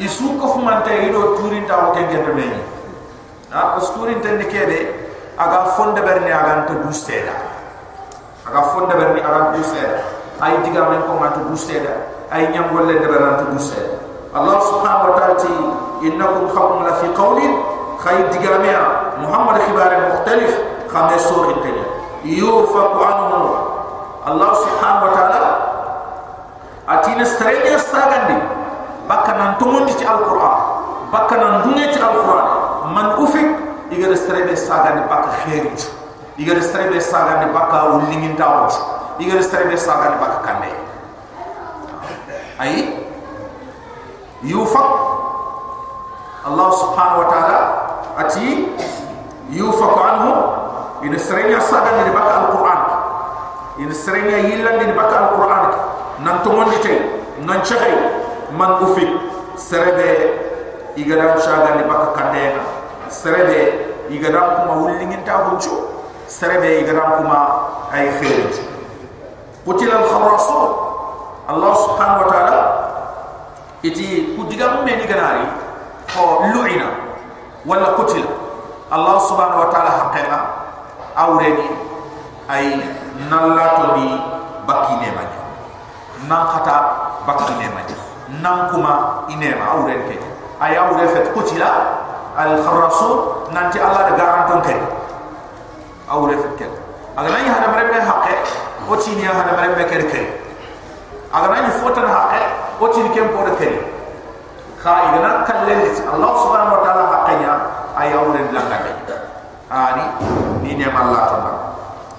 Isu suko fumante i do turin ta wote gendo meni a ko turin tan kebe aga fonde berni aga nto busteda aga fonde berni aga nto busteda ay diga men ko nganto busteda ay nyam golle de berna nto allah subhanahu wa ta'ala ti innakum khawm la fi qawlin. Khayr diga me muhammad khibar mukhtalif khame sur intani yufaqu anhu. Allah subhanahu wa ta'ala atina strenya stragandi bakana tumundi ci alquran. Bakana ndunge ci alquran. Man ufik igara strebe saga ni bakka khairit igara strebe saga ni bakka ulingi ndawot igara strebe saga ni bakka kande ay Yufak? allah subhanahu wa ta'ala ati yufaq anhu. Ina srenya saga ni bakka alquran. Ina srenya yilla ni bakka alquran. Nan tumundi ci nan chekhay man ufi serebe igada shaga ni baka kandena serebe igada kuma wullingin ta hunchu serebe igada kuma ay khair. Qutila al-kharasun allah subhanahu wa ta'ala iti kudiga me ni ganari ko lu'ina wala qutila. Allah subhanahu wa ta'ala haqiqa awreni ay nalla to di bakine ma nan khata bakine ma nan kuma inema awren ke. Ay awre fet qutila al kharasu nanti allah da garanton ke. Awre fet ke. Agana ni hada marebe haqqe o tini hada marebe ke ke. Agana ni fotan haqqe o tini kem por ke. Khaidana kallen Allah subhanahu wa ta'ala haqqanya ay awren langade ani ni ne Allah ta'ala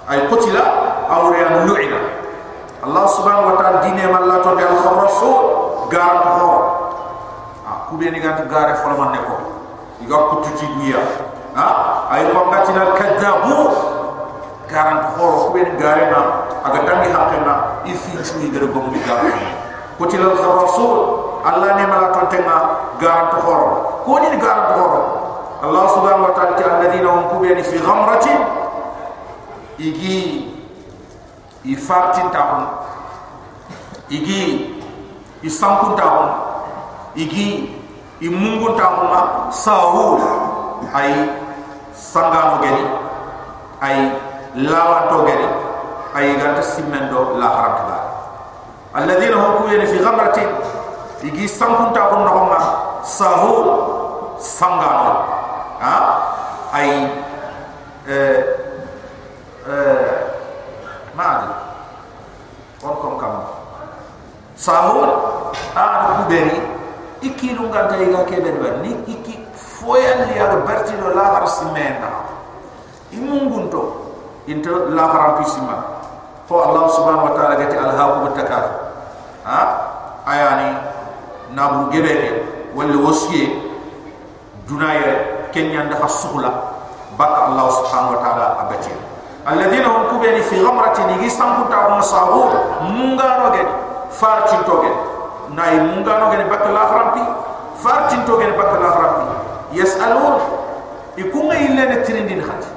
ay qutila awren lu'ina Allah subhanahu wa ta'ala dine Allah ta'ala al khawasu gar ko ah ku be ni gant gare folo man ne ko iga kututi duya ha? Ay ko ngatina kadzabu garan ko ku be ni gare na aga dangi haqqena ifi chu igere gomu ni gare qutila al khawasu Allah ne mala ton tenga garan to horo ko ni garan to horo Allah subhanahu wa ta'ala ta alladina hum kubiyani fi ghamratin. Igi ifartin tahun. Igi isankun tahun. Igi imungun tahun ma. Sahu. Ay sangano geni. Ay lawa to geni. Ay ganta simendo la harakta alladina hum kubiyani fi ghamratin igi sankun ta ko no ma. Sahu sangano ha? Ay eh eh maadi on kom kam sahu a ku beri iki lu nganta iga ke ben. Ben ni iki foyan li ar berti no la har simena imungunto into la har pisima fo allah subhanahu wa ta'ala gati alhaqu bitakath ha? Ayani nabu gebeke wala wasiye dunaya kenya ndafa sukhla. Baka allah subhanahu wa ta'ala abati alladheena hum kubani fi ghamratin igi samputa ko sabu mungano gen farti toge nay mungano gen baka la frampi farti toge baka la frampi yasalun ikunga ille ne tirindin khati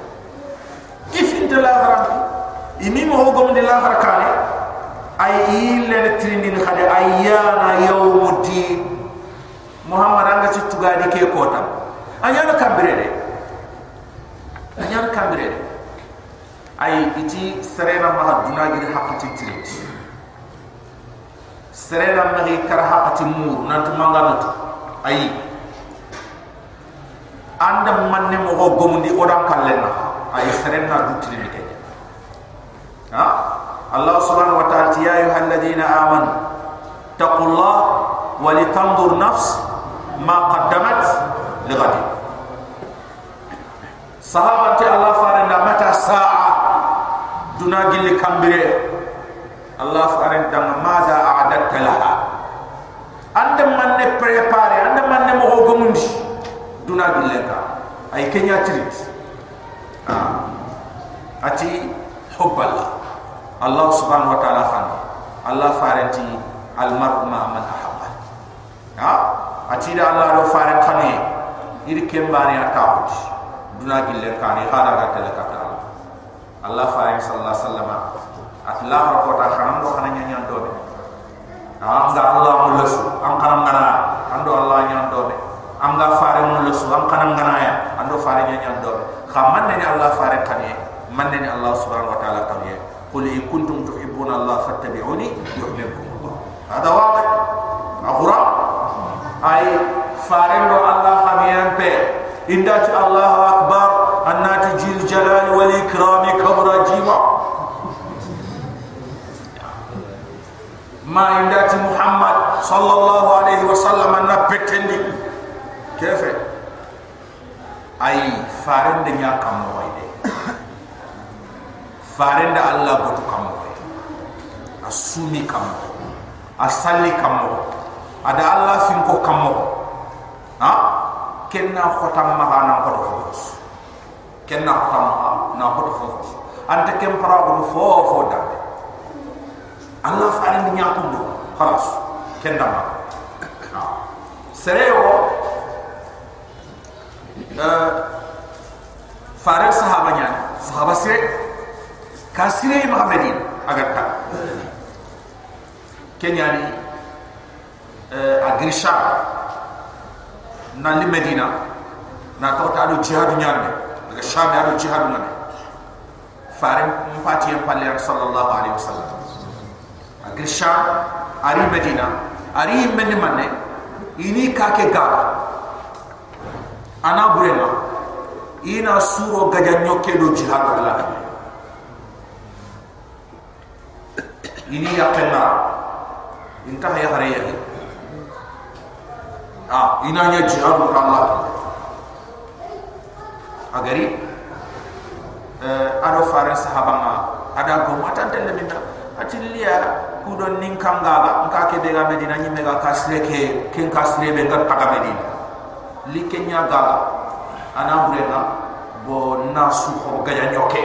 ifin la frampi imi mo gomde la farakane ay ille ne tirindin khade ayyana yawmuddin. Muhammad anga ci tugadi ke kota anyana kambirede anyana kambirede ay iti serena maha duna gidi hakati tiri. Serena maha ikara hakati muru nanti manga nanti ay anda manne moho gomundi orang kalen naha ay serena du mi mike. Ha? Allah subhanahu wa ta'ala ya yuhal ladhina aman taqullah walitandur nafs ma qaddamat lagadi sahabati Allah farinda mata sa'a duna gilli kambire. Allah farenda maza a'adatta laha anda manne prepare anda manne mo ho gomundi duna gille ka ay kenya trit ah ati hubballa allah subhanahu wa ta'ala khan allah farenti al mar'u ma man ahabba. Ha? Ati da allah do faren khane iri kembani atawut duna gille ka ni hada ga tele ka Allah fa sallallahu alaihi at Atla ra ko ta xam do xana nyanya do be am nga Allah mu lesu am xana Allah nyanya do be am nga faare mu lesu am ya ando do faare nyanya do be xam ne Allah faare tane man ne Allah subhanahu wa ta'ala tane qul in kuntum tuhibbuna Allah fattabi'uni yuhibbukum Allah hada waqi aqra ay faare do Allah xamiyan pe indat Allahu akbar annati jil jalal wal ikramik ma indati muhammad sallallahu alaihi wasallam na petendi kefe. Ay farinda nya kam wayde Farinda allah botu kam wayde asumi kam asali kam ada allah fin kamu. kam ha kenna khotam ma na khotu fofos kenna khotam na khotu fofos anta kem parabu fofo dande fo da Allah farenda nya ko do khalas kenna ma ha. Sereo. Uh, farid sahaba nya sahaba sire kasire muhammadin agar ta kenyani uh, agrisha na li medina. Na to ta do jihad nyarne daga sham ya do jihad ngane farim mpati en palle sallallahu alaihi wasallam agrisha ari medina. Ari men manne ini kake ga ana burema. Ina suro gajanyo ke do jihad Allah. Ini ya kena. Intah ya hari ya ah ina nya jihad Allah. Agari eh ada faran sahabanga ada gomatan tele minta atilia kudon nin kanga ngka ke de medina ni mega kasre ke ken kasre be ngar taga medina likenya gaga ana burena bo nasu ho gaya nyoke.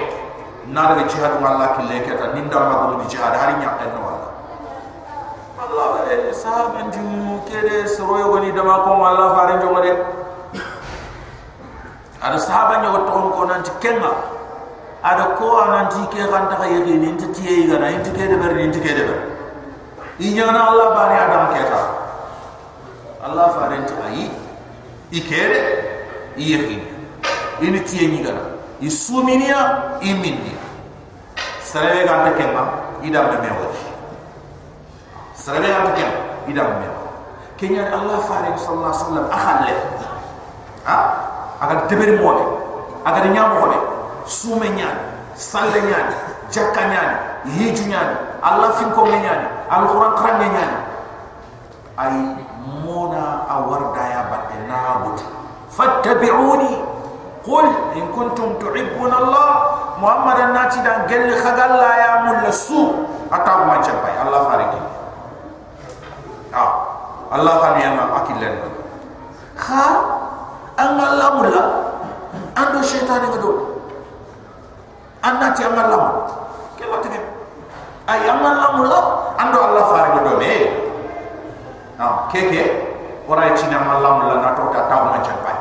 Nada be jihad wa Allah ki leke ta ninda ma go jihad hari nya en no Allah Allah e sahaben di kede soroyo goni dama ko Allah fare jomare ada sahaban yo to ko nanti kenga ada ko ananti ke ganta ka yegi ni tiye gana nti kede ber ni nti kede ber. Inyana Allah bani adam keta Allah fare nti ayi ikere iyeki ini tiye ni gana isuminia iminia serebe ga ta kemba ida me mewa serebe ga ta kemba ida me mewa kenya allah farid sallallahu alaihi wasallam akhalle ha? Aga debere mo aga nyamo ko sume ñaani salle ñaani jakka ñaani yiiju ñaani allah fin ko ñaani alquran xarañe ñaani ay moona a wardaya batte naa fattabiuni. Qul in kuntum tuhibbuna allah muhammada naati dan gelli xagal laya mun su a taguma jabbay allah fari ah, allah xani yanga akillen xa anga lamula ando cheytane nga anda ti amal lam ke lo tege ay amal lam lo lah. ando allah fa ni. Do me ha ke ora amal lam la na to ta ta ma cha pa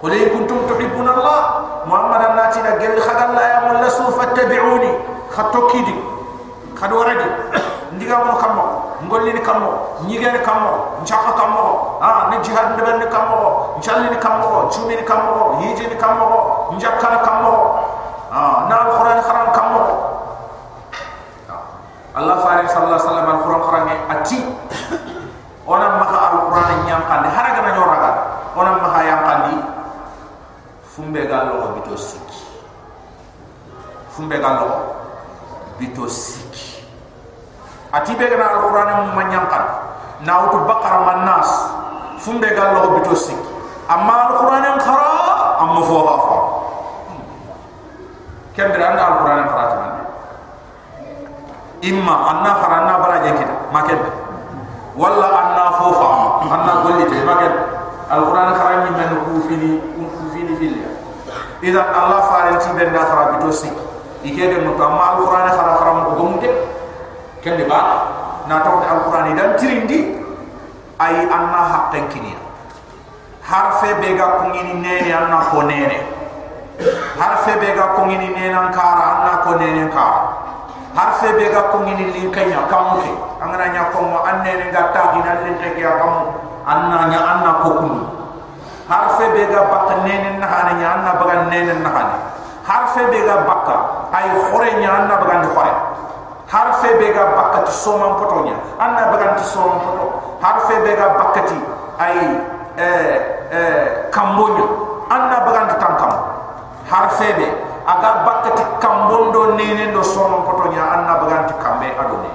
ko le ku tum allah muhammad an nati da gel khadal la ya mulla su fattabi'uni khato kidi khado radi ndiga mo kammo ngolli ni kammo nyige ni kammo nchaka kammo ah ni jihad ndiga ni kammo nchalli ni kammo chumi ni kammo hiji ni kammo njakka ni kammo ah na alquran kharam kammo Allah farid sallallahu alaihi wasallam alquran kharam ati ona maka alquran nyam kande haraga na nyoraga ona maka yang kandi fumbe gallo bito siki fumbe gallo bito siki ati be mu manyankan na utu bakara mannas fumbe gallo bito siki amma khara amma ha fo kembere anda alquran qaratu man imma anna qaranna baraje kita. Maken walla anna fofa anna gollite maken alquran qarani men ku fini ku fini fili. Ida allah faranti ben da khara bito si. Ikede mo tamma alquran khara khara mo gomde kende ba na tawde alquran dan tirindi ay anna haqqen kiniya harfe be ga kungini nene anna ko nene harfe be ga kungini nene kara anna ko nene kara. Harfe be ga kungini linkanya kamuke. Angana nya ko mo anne ne ga ta ke ya kamu. Anna nya anna ko kunu. Harfe be ga bakka nene na hana nya anna baga nene na hana harfe be ga bakka ay khore nya anna baga ndi khore. Harfe be ga bakka ti soman potonya anna baga ti soman poto. Harfe be ga bakka ti ay eh eh kambonya anna bagandi tankam har febe aga bakati kambondo nene do sono potonya anna baganti kambe adone.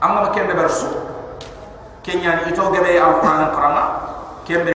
Amma kende bersu. Kenya ito gebe alquran qarama kembe